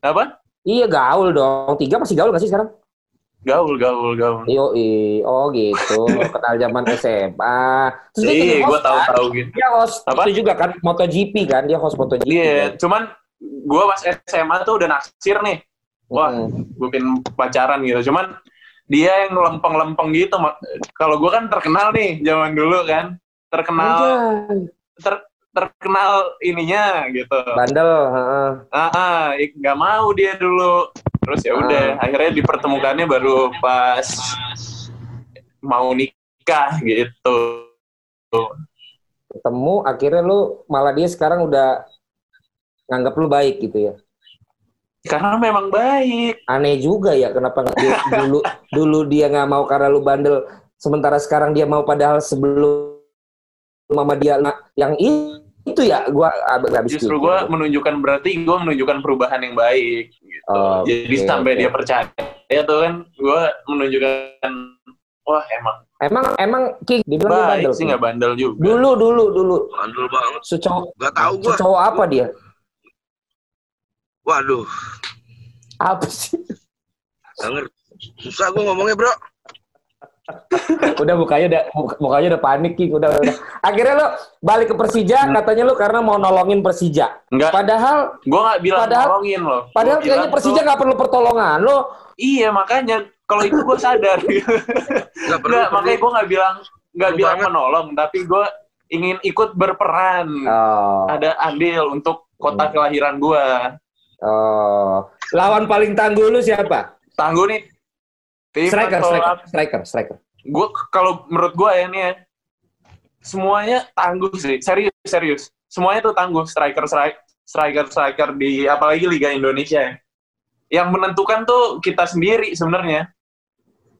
apa Iya gaul dong. Tiga masih gaul gak sih sekarang? gaul gaul gaul Yo, oh gitu. Kenal zaman SMA. Terus dia iya gue tahu kan? tahu gitu Dia host Apa? itu juga kan MotoGP kan? Dia host MotoGP. iya kan? cuman gue pas SMA tuh udah naksir nih wah Mm. gue pengen pacaran gitu cuman dia yang lempeng-lempeng gitu kalau gue kan terkenal nih zaman dulu kan terkenal ter- terkenal ininya gitu Bandel. heeh. ah ah, ik- nggak mau dia dulu terus ya udah akhirnya dipertemukannya baru pas mau nikah gitu Ketemu akhirnya lu malah dia sekarang udah nganggap lu baik gitu ya. karena memang baik Aneh juga ya kenapa dia, dulu dulu dia nggak mau karena lu bandel sementara sekarang dia mau padahal sebelum mama dia yang itu ya gua ab- nggak habis justru gue menunjukkan berarti gue menunjukkan perubahan yang baik gitu. Oh, jadi sampai oke. dia percaya ya tuh kan gue menunjukkan wah emang Emang emang King dibilang baik bandel. sih nggak bandel juga Dulu dulu dulu. Bandel banget. Secowok Gak tahu gua. secowok apa dia? Waduh, Apa sih? ngerti. Susah gua ngomongnya, Bro. Udah mukanya udah muka- mukanya udah panik King udah udah. Akhirnya lo balik ke Persija katanya lo karena mau nolongin Persija. nggak Padahal gue nggak bilang Padahal- nolongin Gua padahal bilang kayaknya Persija nggak perlu pertolongan lo. iya makanya kalau itu gue sadar Gak perlu. nggak perlu. makanya gue nggak bilang nggak bilang banget. menolong tapi gue ingin ikut berperan Oh, ada andil untuk kota Hmm. kelahiran gue oh. Lawan paling tangguh lu siapa? tangguh nih tim Striker, striker, striker, striker. gue kalau menurut gue ya nih ya semuanya tangguh sih serius serius semuanya tuh tangguh striker striker striker striker di apalagi Liga Indonesia ya yang menentukan tuh kita sendiri sebenarnya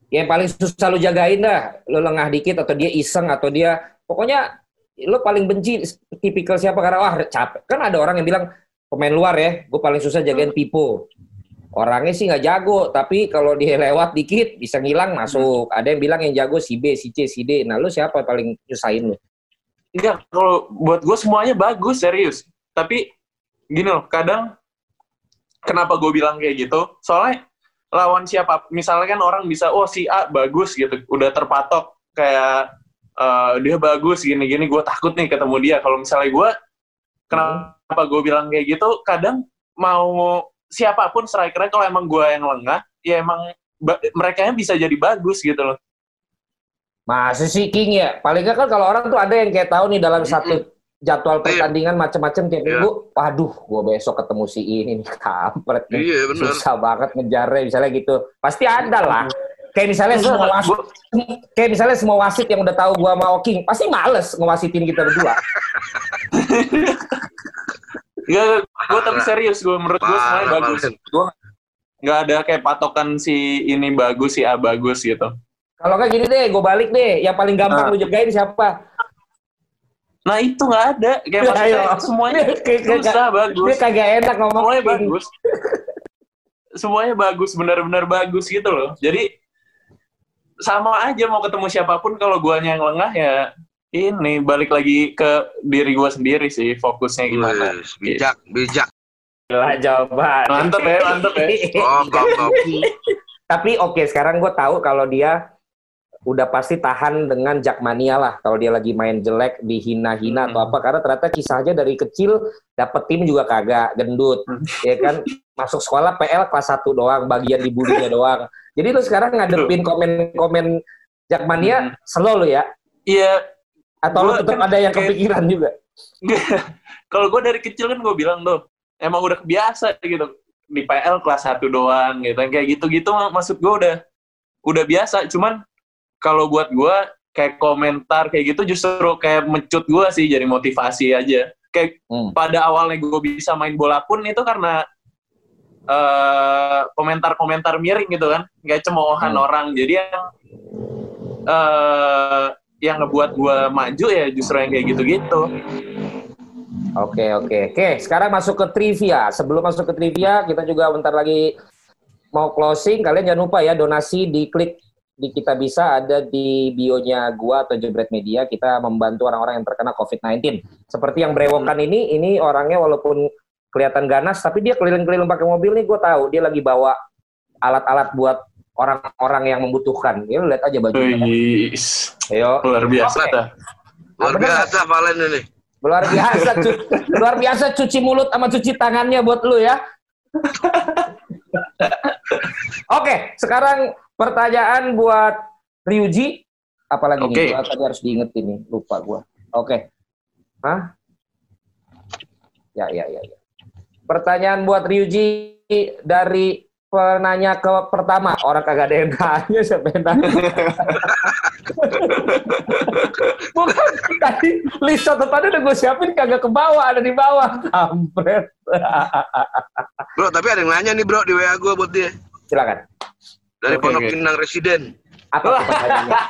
Yang paling susah lu jagain dah. Lu lengah dikit atau dia iseng atau dia pokoknya lu paling benci tipikal siapa karena wah capek. Kan ada orang yang bilang pemain luar ya, gue paling susah jagain Pipo. Orangnya sih nggak jago, tapi kalau dia lewat dikit bisa ngilang masuk. Ada yang bilang yang jago si B, si C, si D. Nah lu siapa paling nyusahin lu? Enggak, kalau buat gue semuanya bagus, serius. Tapi gini loh, kadang kenapa gue bilang kayak gitu? Soalnya lawan siapa, misalnya kan orang bisa, oh si A bagus gitu, udah terpatok kayak eh, dia bagus gini-gini, gue takut nih ketemu dia. Kalau misalnya gue, kenapa gue bilang kayak gitu? Kadang mau siapa pun strikernya, kalau emang gue yang lengah, ya emang ba- mereka bisa jadi bagus gitu loh. Masa sih King ya? Paling nggak kan kalau orang tuh ada yang kayak tahu nih dalam satu jadwal pertandingan macam-macam tiap Iya. minggu. Waduh, gua besok ketemu si ini nih kampret nih. Iya, benar. Susah banget ngejarnya misalnya gitu. Pasti ada lah. Kayak misalnya semua wasit, Gua- kayak misalnya semua wasit yang udah tahu gua sama King, pasti males ngewasitin kita berdua. Enggak, gue tapi serius gue menurut gue semuanya Parah bagus. Gue nggak ada kayak patokan si ini bagus si A bagus gitu. Kalau nggak gini deh, gue balik deh. Yang paling gampang Ah. lu jagain siapa? Nah itu nggak ada kayak Ya, maksudnya ayo. semuanya Kayak- kayak- susah bagus. Dia kagak enak ngomong Semuanya bagus. semuanya bagus benar-benar bagus gitu loh. Jadi sama aja mau ketemu siapa pun kalau guanya yang lengah ya ini balik lagi ke diri gua sendiri sih fokusnya gimana. Wes, bijak, bijak. Gila jawaban. Mantep ya, mantep ya. Oh, kok, kok. Tapi oke, sekarang gue tahu kalau dia udah pasti tahan dengan Jakmania lah. Kalau dia lagi main jelek, dihina-hina Hmm. atau apa. Karena ternyata kisahnya dari kecil dapet tim juga kagak, gendut. Hmm. Ya kan, masuk sekolah PL kelas 1 doang, bagian dibulinya doang. Jadi lu sekarang ngadepin komen-komen Jakmania, Hmm. slow lu ya? Iya, Atau lu Gua tetap kan ada yang kayak- kepikiran juga? kalau gue dari kecil kan gue bilang tuh emang udah kebiasa gitu di PL kelas 1 doang gitu kayak gitu-gitu mak- maksud gue udah udah biasa cuman kalau buat gue kayak komentar kayak gitu justru kayak mencut gue sih jadi motivasi aja. Kayak Hmm. pada awalnya gue bisa main bola pun itu karena eh, komentar-komentar miring gitu kan, kayak cemoohan Hmm. orang. Jadi yang eh yang ngebuat gue maju ya justru yang kayak gitu-gitu. Oke oke oke. Sekarang masuk ke trivia. Sebelum masuk ke trivia, kita juga bentar lagi mau closing. Kalian jangan lupa ya donasi diklik di kita bisa ada di bionya gua atau Jebret Media. Kita membantu orang-orang yang terkena COVID-19. Seperti yang berewokan ini, ini orangnya walaupun kelihatan ganas, tapi dia keliling-keliling pakai mobil nih. Gue tahu dia lagi bawa alat-alat buat orang-orang yang membutuhkan. Ya lihat aja bajunya. Wih, Ayo. luar biasa. Oke. dah. Luar biasa Valen ini. Luar biasa, cu- luar biasa cuci mulut sama cuci tangannya buat lu ya. Oke, sekarang pertanyaan buat Ryuji. Apalagi Oke. nih, gua tadi harus diingetin nih, lupa gua. Oke. Hah? Ya, ya, ya, ya. Pertanyaan buat Ryuji dari penanya ke pertama. Orang kagak ada yang nanya, siapa yang nanya? Bukan, tadi list catatan udah gue siapin kagak ke bawah, ada di bawah. Kampret. Bro, tapi ada yang nanya nih bro di WA gue buat dia. Silakan. Dari Oke, Pondok. Pinang Residen. Apa pertanyaannya?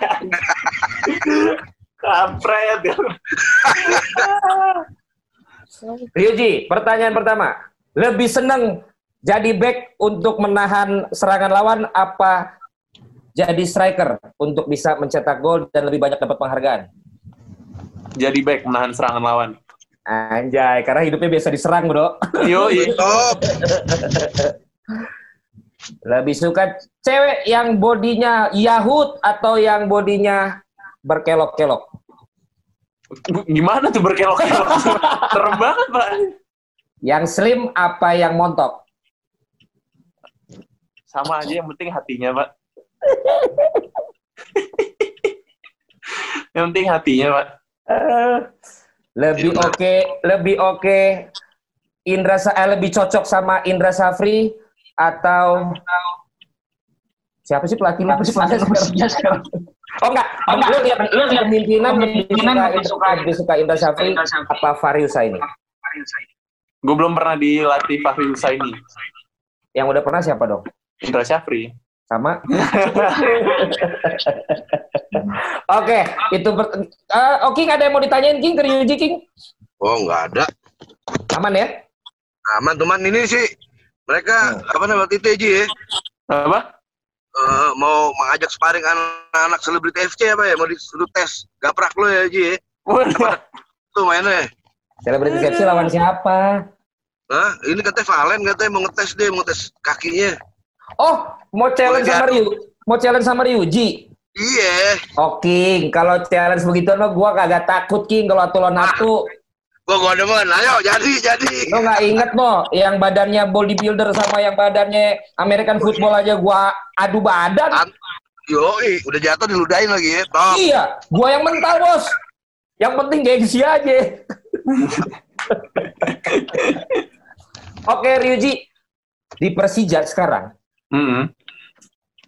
Kampret. Ryuji, pertanyaan pertama. Lebih seneng jadi back untuk menahan serangan lawan apa jadi striker untuk bisa mencetak gol dan lebih banyak dapat penghargaan? Jadi back menahan serangan lawan. Anjay, karena hidupnya biasa diserang, bro. Yo, Top. Lebih suka cewek yang bodinya Yahut atau yang bodinya berkelok-kelok? gimana tuh berkelok-kelok? Serem banget, Pak. Yang slim apa yang montok? Sama aja yang penting hatinya, Pak. yang penting hatinya, Pak. Eh, lebih Iya. oke, lebih oke Indra Sa- eh, lebih cocok sama Indra Safri atau siapa sih pelatih lu? sekarang? Oh enggak, oh, enggak. Lu lihat lu lihat pemimpinan lebih suka, lebih suka Indra Safri apa Farius ini? Gue belum pernah dilatih Fahri Husaini. Yang udah pernah siapa dong? Indra Syafri. Sama? Oke, itu per- eh, Oke, nggak ada yang mau ditanyain King ke Ryuji King? Oh nggak ada. Aman ya? Aman teman ini sih. Mereka apa namanya Ji ya? Apa? Eh, mau mengajak sparring anak-anak selebriti FC apa ya? Mau disuruh tes gaprak lo ya Ji ya? Tuh mainnya. Selebriti Sepsi lawan siapa? Hah? Ini katanya Valen katanya mau ngetes dia, mau ngetes kakinya. Oh, mau challenge sama Ryu, mau challenge sama Ryuji. Iya. Oh King, kalau challenge begitu lo gua kagak takut King kalau atuh lo natu. Gua gua demen. Ayo jadi jadi. Lo nggak inget mo, yang badannya bodybuilder sama yang badannya American football aja gua adu badan. An- Yoi, udah jatuh diludahin lagi ya. Top. Iya, gua yang mental bos. Yang penting gengsi aja. Oke Ryuji, di Persija sekarang Mm-mm.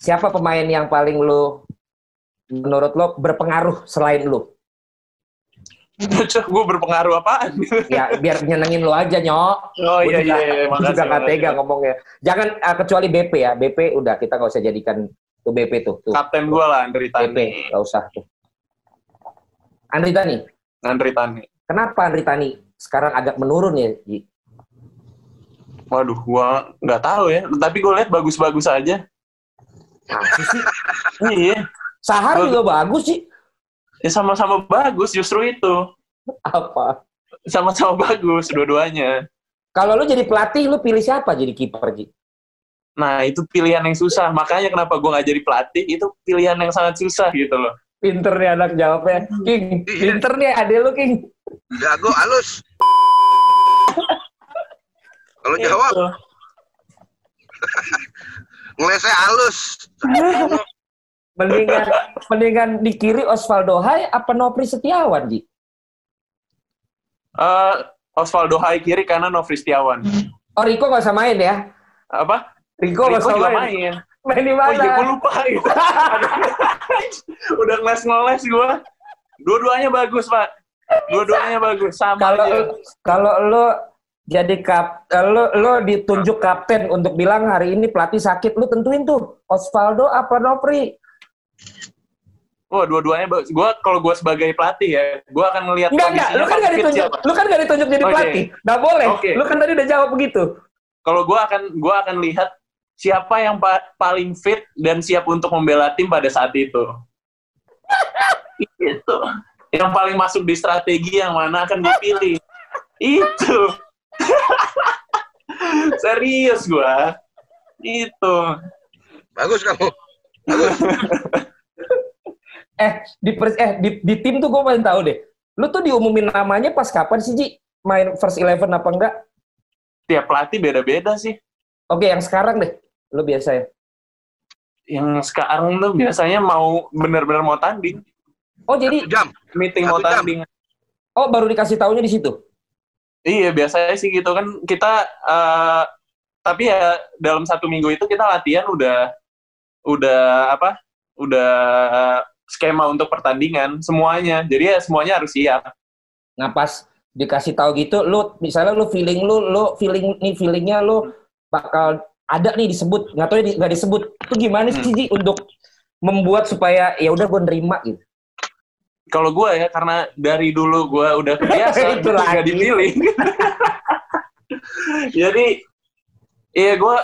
siapa pemain yang paling lo menurut lo berpengaruh selain lo? gue berpengaruh apaan? Ya biar nyenengin lo aja nyok. Oh Gua iya juga, iya, iya. makasih. juga nggak tega ngomongnya. Jangan ah, kecuali BP ya. BP udah kita nggak usah jadikan tuh BP tuh. tuh. Kapten gue lah, Andri BP Tani. nggak usah tuh. Andri Tani, Andri Tani. kenapa Andri Tani sekarang agak menurun ya? Ji? Waduh, gua nggak tahu ya. Tapi gue lihat bagus-bagus aja. Sih. Iya. Sahar Gua- juga bagus sih. Ya sama-sama bagus justru itu. Apa? Sama-sama bagus dua-duanya. Kalau lu jadi pelatih, lu pilih siapa jadi kiper Ji? Nah, itu pilihan yang susah. Makanya kenapa gue nggak jadi pelatih, itu pilihan yang sangat susah gitu loh. Pinter nih anak jawabnya. King, pinter nih ade lu King. Jago halus. Kalau jawab Gitu. ngelesnya halus. Mendingan, mendingan di kiri Osvaldo Hai apa Nopri Setiawan Ji? Eh, Osvaldo Hai kiri kanan Nofri Setiawan. Oh Riko nggak usah main ya? Apa? Riko nggak Rico usah main. main. Main di Oh mana? iya, gue lupa gitu. Udah ngeles-ngeles gue. Dua-duanya bagus, Pak. Dua-duanya bagus, sama Kalau aja. kalau lo jadi kap, eh, lo lo ditunjuk kapten untuk bilang hari ini pelatih sakit, lu tentuin tuh Osvaldo apa Nopri? Wah, dua-duanya bagus. Gue kalau gue sebagai pelatih ya, gue akan ngelihat Enggak enggak, lu kan fit ditunjuk, siapa. lu kan nggak ditunjuk jadi Oke. pelatih, nggak boleh. Oke. Lu kan tadi udah jawab begitu. Kalau gue akan gue akan lihat siapa yang pa- paling fit dan siap untuk membela tim pada saat itu. itu. Yang paling masuk di strategi yang mana akan gue pilih. itu. Serius gue. Itu. Bagus kamu. Eh di pers- eh di, di tim tuh gue paling tahu deh. Lu tuh diumumin namanya pas kapan sih Ji? Main first eleven apa enggak? Tiap pelatih beda-beda sih. Oke, yang sekarang deh. Lu biasa ya. Yang sekarang tuh biasanya mau bener-bener mau tanding. Oh jadi, Satu jam. Meeting mau Satu jam. tanding. oh baru dikasih taunya di situ. Iya biasanya sih gitu kan kita eh, tapi ya dalam satu minggu itu kita latihan udah udah apa udah skema untuk pertandingan semuanya jadi ya semuanya harus siap Nah pas dikasih tahu gitu, lu misalnya lu feeling lu, lu feeling nih feelingnya lu bakal ada nih disebut, nggak tahu ya di- nggak disebut. Itu gimana sih Ji untuk membuat supaya ya udah gue nerima gitu. Kalau gue ya karena dari dulu gue udah kebiasa Itu nggak dipilih. Jadi iya gue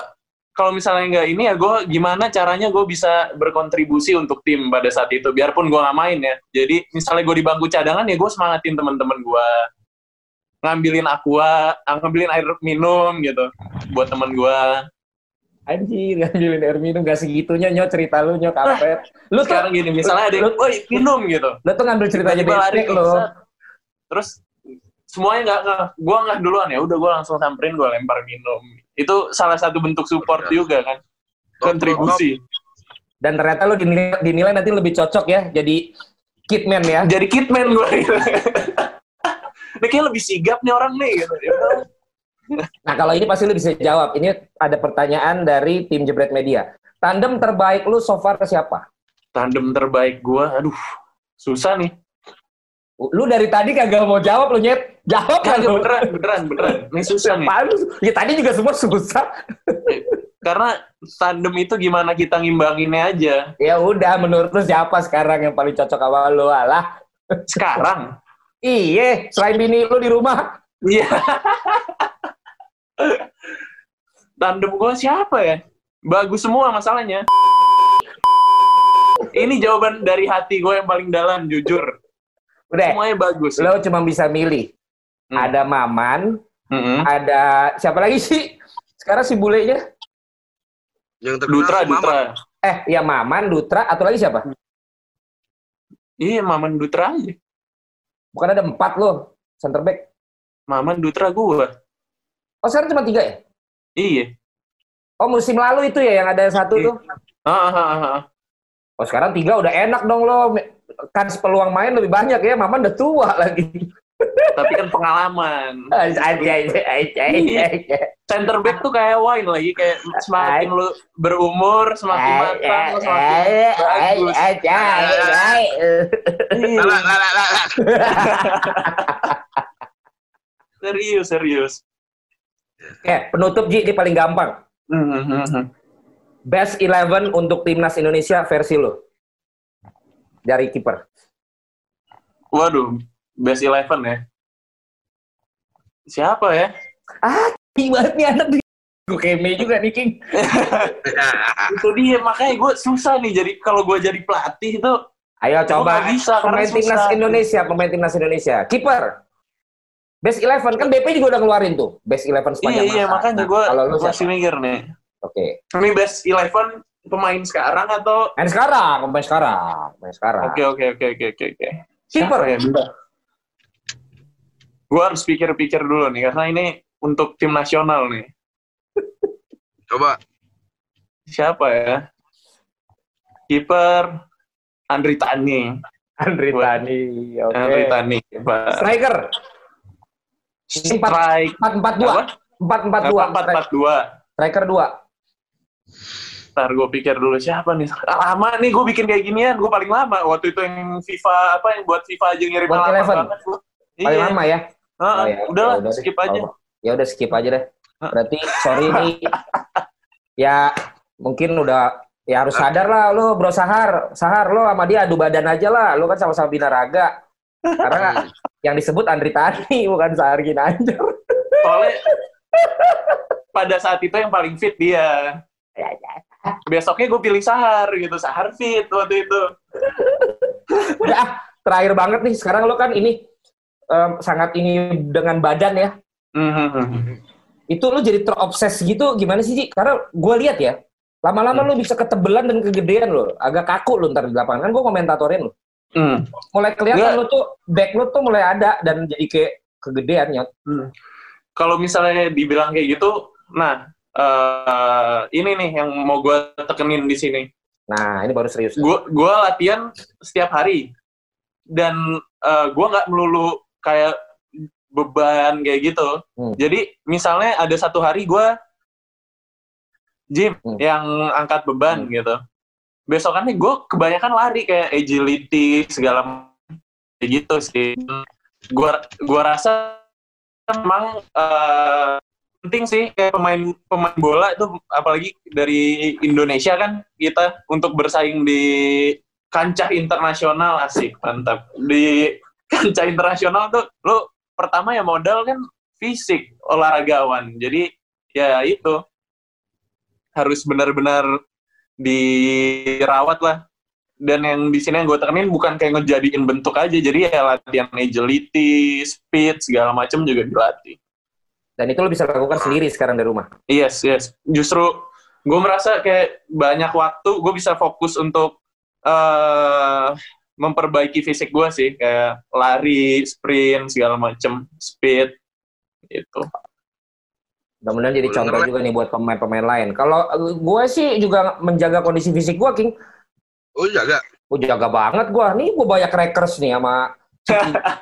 kalau misalnya nggak ini ya gue gimana caranya gue bisa berkontribusi untuk tim pada saat itu biarpun gue nggak main ya. Jadi misalnya gue di bangku cadangan ya gue semangatin teman-teman gue ngambilin aqua ngambilin air minum gitu buat teman gue Anjir, ngambilin air minum gak segitunya nyok cerita lu nyok kampret. Lu tuh sekarang gini misalnya ada yang, lu- woi minum gitu lu tuh ngambil ceritanya Tiba-tiba lari lo. set. terus semuanya nggak nggak gue nggak duluan ya udah gue langsung samperin gue lempar minum itu salah satu bentuk support juga kan kontribusi Dan ternyata lu dinilai, dinilai nanti lebih cocok ya jadi kitman ya. jadi kitman gue gitu. ini kayak lebih sigap nih orang nih gitu Ya. Nah kalau ini pasti lu bisa jawab. Ini ada pertanyaan dari tim Jebret Media. Tandem terbaik lu so far ke siapa? tandem terbaik gue aduh susah nih Lu dari tadi kagak mau jawab lu nyet. Jawab kan lu. beneran beneran beneran ini susah nih? Ya tadi juga semua susah. karena tandem itu gimana kita ngimbanginnya aja Ya udah, menurut lu siapa sekarang yang paling cocok sama lu? Alah. sekarang Iya, selain bini lu di rumah. Iya. Tandem gue siapa ya? Bagus semua masalahnya. Ini jawaban dari hati gue yang paling dalam, jujur. Udah, Semuanya bagus. lu cuma bisa milih. Hmm. Ada Maman, Mm-mm. ada siapa lagi sih? Sekarang si bulenya? Yang terkenal Dutra, si. Dutra. Eh, ya Maman, Dutra, atau lagi siapa? Iya, Maman Dutra aja. Bukan ada empat loh, center back. Maman Dutra gue. Oh, sekarang cuma tiga ya? Iya. Oh, musim lalu itu ya yang ada satu Iya. tuh. Ah, ah, ah, ah. Oh, sekarang tiga udah enak dong lo. Kan peluang main lebih banyak ya. Maman udah tua lagi. Tapi kan pengalaman. Aja, aja, aja, aja. Center back tuh kayak wine lagi. Kayak semakin lu berumur, semakin matang, semakin bagus. Iya. Serius, serius. Eh, penutup Ji, ini paling gampang. Hmm, hmm, hmm. Best 11 untuk timnas Indonesia versi lo. Dari kiper. Waduh, best eleven ya. Siapa ya? King banget nih anak. Gue keme juga nih King. Itu dia, makanya gue susah nih. Jadi kalau gue jadi pelatih itu, Ayo coba bisa, pemain timnas. Indonesia, pemain timnas Indonesia. Kiper. Best 11 kan BP juga udah ngeluarin tuh. Best 11 iya sepanjang iya masa. makanya Nah, gue kalau lu masih siapa? mikir nih. Oke. Ini best eleven pemain sekarang atau? Main sekarang, main sekarang, main sekarang. Oke oke oke oke oke oke. Kiper Siapa ya? Bentar. Gue harus pikir-pikir dulu nih karena ini untuk tim nasional nih. Coba. Siapa ya? Kiper Andri Tani. Andri Tani. Oke. Andri Tani. Pak. Striker. Strike. empat empat dua empat empat dua Empat empat dua. striker dua Ntar gue pikir dulu siapa nih. Lama nih gue bikin kayak ginian. Gue paling lama. Waktu itu yang FIFA apa yang buat FIFA aja ngirim lama banget gua. Paling Iya. lama ya. Ah, Oh, ya, udah ya udah skip aja. Oh, ya udah skip aja deh. Berarti sorry nih. ya mungkin udah ya harus sadar lah lo bro Sahar. Sahar lo sama dia adu badan aja lah. Lo kan sama-sama binaraga. Karena yang disebut Andri Tani bukan Sahar Ginanjar. Soalnya pada saat itu yang paling fit dia. Besoknya gue pilih Sahar gitu. Sahar fit waktu itu. Udah ah, terakhir banget nih. Sekarang lo kan ini em, sangat ini dengan badan ya. Mhm. Itu lo jadi terobses gitu gimana sih, Ji? Karena gue lihat ya, lama-lama lo bisa ketebelan dan kegedean lo. Agak kaku lo ntar di lapangan. Kan gue komentatorin lo. Hmm. Mulai kelihatan Nggak. lo tuh, back lo tuh mulai ada dan jadi kayak kegedean ya. Kalau misalnya dibilang kayak gitu, nah eh, ini nih yang mau gue tekenin di sini. Nah, ini baru serius. Gue gua latihan setiap hari dan eh, gue nggak melulu kayak beban kayak gitu. Hmm. Jadi misalnya ada satu hari gue gym Hmm. yang angkat beban Hmm. gitu. Besokannya gue kebanyakan lari kayak agility segala macam gitu sih. Gua gua rasa memang eh, penting sih kayak pemain pemain bola itu apalagi dari Indonesia kan kita untuk bersaing di kancah internasional asik mantap di kancah internasional tuh lo pertama ya modal kan fisik olahragawan jadi ya itu harus benar-benar dirawat lah dan yang di sini yang gue tekenin bukan kayak ngejadiin bentuk aja jadi ya latihan agility speed segala macam juga dilatih Dan itu lo bisa lakukan sendiri sekarang di rumah. Yes, yes. Justru gue merasa kayak banyak waktu gue bisa fokus untuk eh memperbaiki fisik gue sih, kayak lari, sprint, segala macem, speed, gitu. Mudah-mudahan jadi Bener, contoh juga nih buat pemain-pemain lain. Kalau eh, gue sih juga menjaga kondisi fisik gue, King. Oh jaga. Gue jaga banget gue. Nih gue banyak crackers nih sama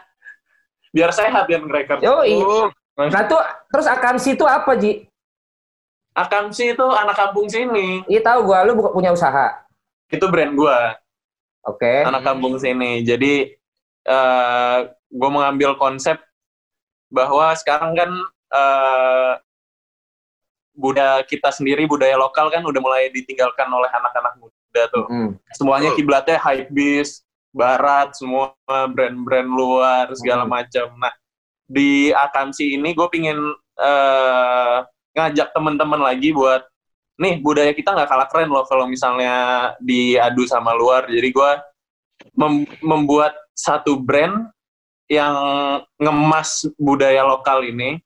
Biar sehat ya mereka. Yoi. Oh, Nah tuh terus akamsi itu apa Ji? Akamsi itu anak kampung sini. Iya tahu gua, lu buka punya usaha. Itu brand gue, Oke. anak kampung sini. Jadi eh gue mengambil konsep bahwa sekarang kan eh budaya kita sendiri, budaya lokal kan udah mulai ditinggalkan oleh anak-anak muda tuh. Hmm. semuanya kiblatnya hype beast, barat, semua brand-brand luar segala Hmm. macam. Nah, di Akamsi ini gue pingin eh, ngajak teman-teman lagi buat nih budaya kita nggak kalah keren loh kalau misalnya diadu sama luar. Jadi gue mem- membuat satu brand yang ngemas budaya lokal ini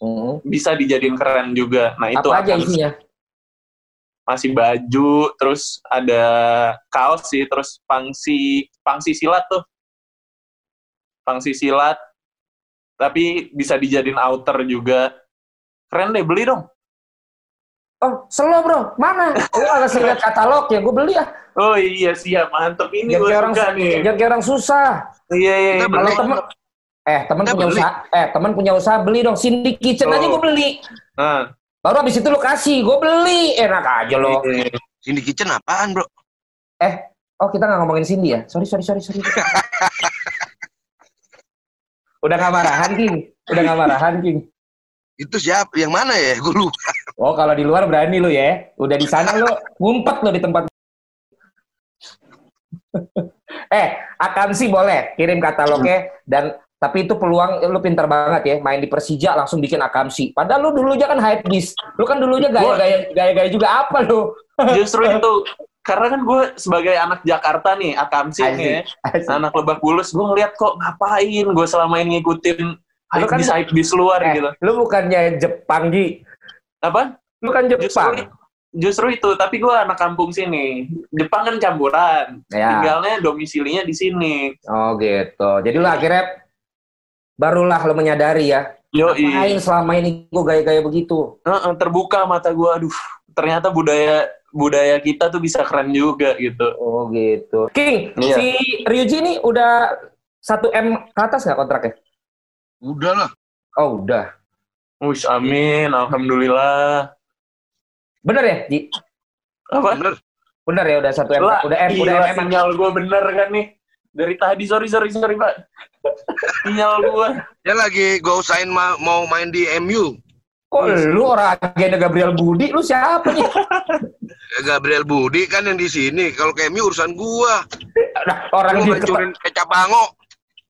Hmm. bisa dijadiin keren juga. Nah itu Apa aja isinya? masih baju, terus ada kaos sih, terus pangsi pangsi silat tuh. Pangsi silat. Tapi bisa dijadiin outer juga. Keren deh, beli dong. Oh, slow bro. Mana? Oh, agak sih lihat katalog ya, gue beli ya. Oh iya, siap. Mantep. Ini gue orang, suka nih. jangan kayak orang susah. Iya, iya. Iya. Kalau temen, eh temen Kita punya beli. usaha, eh temen punya usaha beli dong. Cindy Kitchen aja Oh. gue beli. Nah, Baru abis itu lu kasih, gue beli. Enak aja lo. iya. Cindy Kitchen apaan bro? Oh kita nggak ngomongin Cindy ya? Sorry, sorry, sorry, sorry. Udah nggak marahan, King? Udah nggak marahan, King? Itu siapa? Yang mana ya? Gue lupa. Oh, kalau di luar berani lu ya. Udah di sana lu ngumpet lu di tempat. eh, akan sih boleh kirim katalognya dan tapi itu peluang lu pintar banget ya main di Persija langsung bikin akamsi. Padahal lu dulunya kan hype beast. Lu kan dulunya gaya-gaya gaya-gaya juga apa lu? Justru itu. Karena kan gue sebagai anak Jakarta nih, Akamsi nih ya. Anak Lebak Bulus, gue ngeliat kok ngapain gue selama ini ngikutin hype kan- bis hype bis luar Eh, gitu. lu bukannya Jepang, Ji. Apa? Lu kan Justru Jepang. justru itu, tapi gue anak kampung sini. Jepang kan campuran. Ya. Tinggalnya domisilinya di sini. Oh, gitu. Jadi lu akhirnya barulah lu menyadari ya. Yoi. Ngapain selama ini gua gaya-gaya begitu? Heeh, terbuka mata gue, aduh. Ternyata budaya budaya kita tuh bisa keren juga gitu. Oh gitu. King, Iya. si Ryuji ini udah 1 M ke atas nggak kontraknya? Udah lah. Oh udah. Wush, amin, alhamdulillah. Bener ya, Ji? Apa? Bener. Bener ya udah satu M, Lah, udah M, udah gila, M. sinyal gue bener kan nih. Dari tadi, sorry, sorry, sorry, Pak. sinyal gue. Dia lagi go usahain ma- mau main di MU. Kok lu orang agenda Gabriel Budi, lu siapa nih? Eh, Gabriel Budi kan yang di sini. Kalau ke MU urusan gua. Nah, orang Gua di ngancurin kecap bango.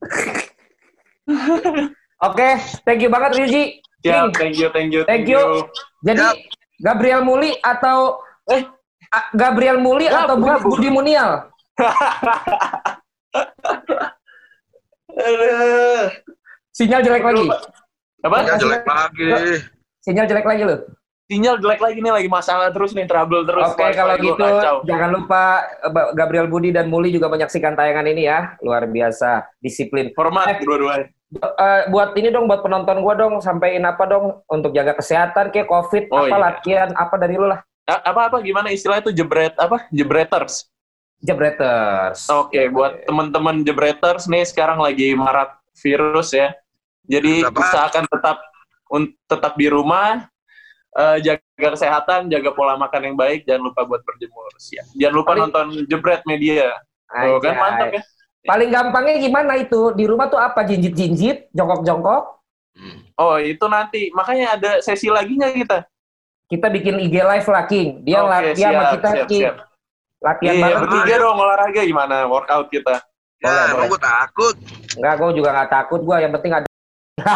Oke, thank you banget Ryuji. Siap, King, thank you, thank you, Thank you. Jadi Siap. Gabriel Muli atau Eh, Gabriel Muli Gab- atau Budi, Budi Munial? Aduh. Sinyal jelek lagi. Apa? Ya jelek lagi. Sinyal jelek lagi lu. Sinyal jelek lagi nih, lagi masalah terus nih, trouble terus. Oke, Wifi kalau gitu kacau. jangan lupa eh, Gabriel Budi dan Muli juga menyaksikan tayangan ini ya. Luar biasa, disiplin. Format Eh. dua-duanya. Eh, buat ini dong, buat penonton gua dong, sampein apa dong untuk jaga kesehatan kayak COVID, Oh, apa iya. latihan, apa dari lu lah. A- Apa-apa, gimana istilah itu jebret, apa? Jebreters. Jebreters. Oke, buat teman-teman jebreters nih sekarang lagi marak virus ya. Jadi Apa? usahakan tetap un- tetap di rumah, eh, jaga kesehatan, jaga pola makan yang baik, jangan lupa buat berjemur. Siap. Jangan lupa Paling- nonton jebret media. Oh, kan mantap ya. Paling gampangnya gimana itu? Di rumah tuh apa? Jinjit-jinjit, jongkok-jongkok. Oh, itu nanti. Makanya ada sesi lagi nggak kita? Kita bikin IG live lah, King. Dia Oke, latihan sama kita, siap, King. siap. Latihan Iya, bareng. bertiga dong olahraga gimana? Workout kita. Ya, Boleh, gua takut. Enggak, gue juga nggak takut. Gue yang penting ada.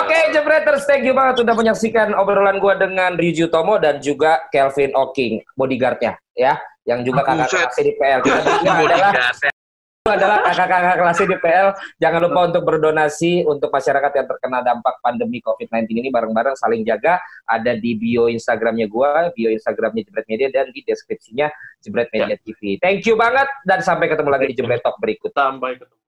Oke, Jebreters, thank you banget sudah menyaksikan obrolan gue dengan Ryuji Tomo dan juga Kelvin Oking, bodyguardnya, ya, yang juga kakak kelas di PL. Kita adalah itu adalah kakak-kakak kelas di PL. Jangan lupa untuk berdonasi untuk masyarakat yang terkena dampak pandemi COVID-19 ini bareng-bareng saling jaga. Ada di bio Instagramnya gua, bio Instagramnya Jebret Media dan di deskripsinya Jebret Media TV. Thank you banget dan sampai ketemu lagi di Jebret Talk berikut. Sampai ketemu.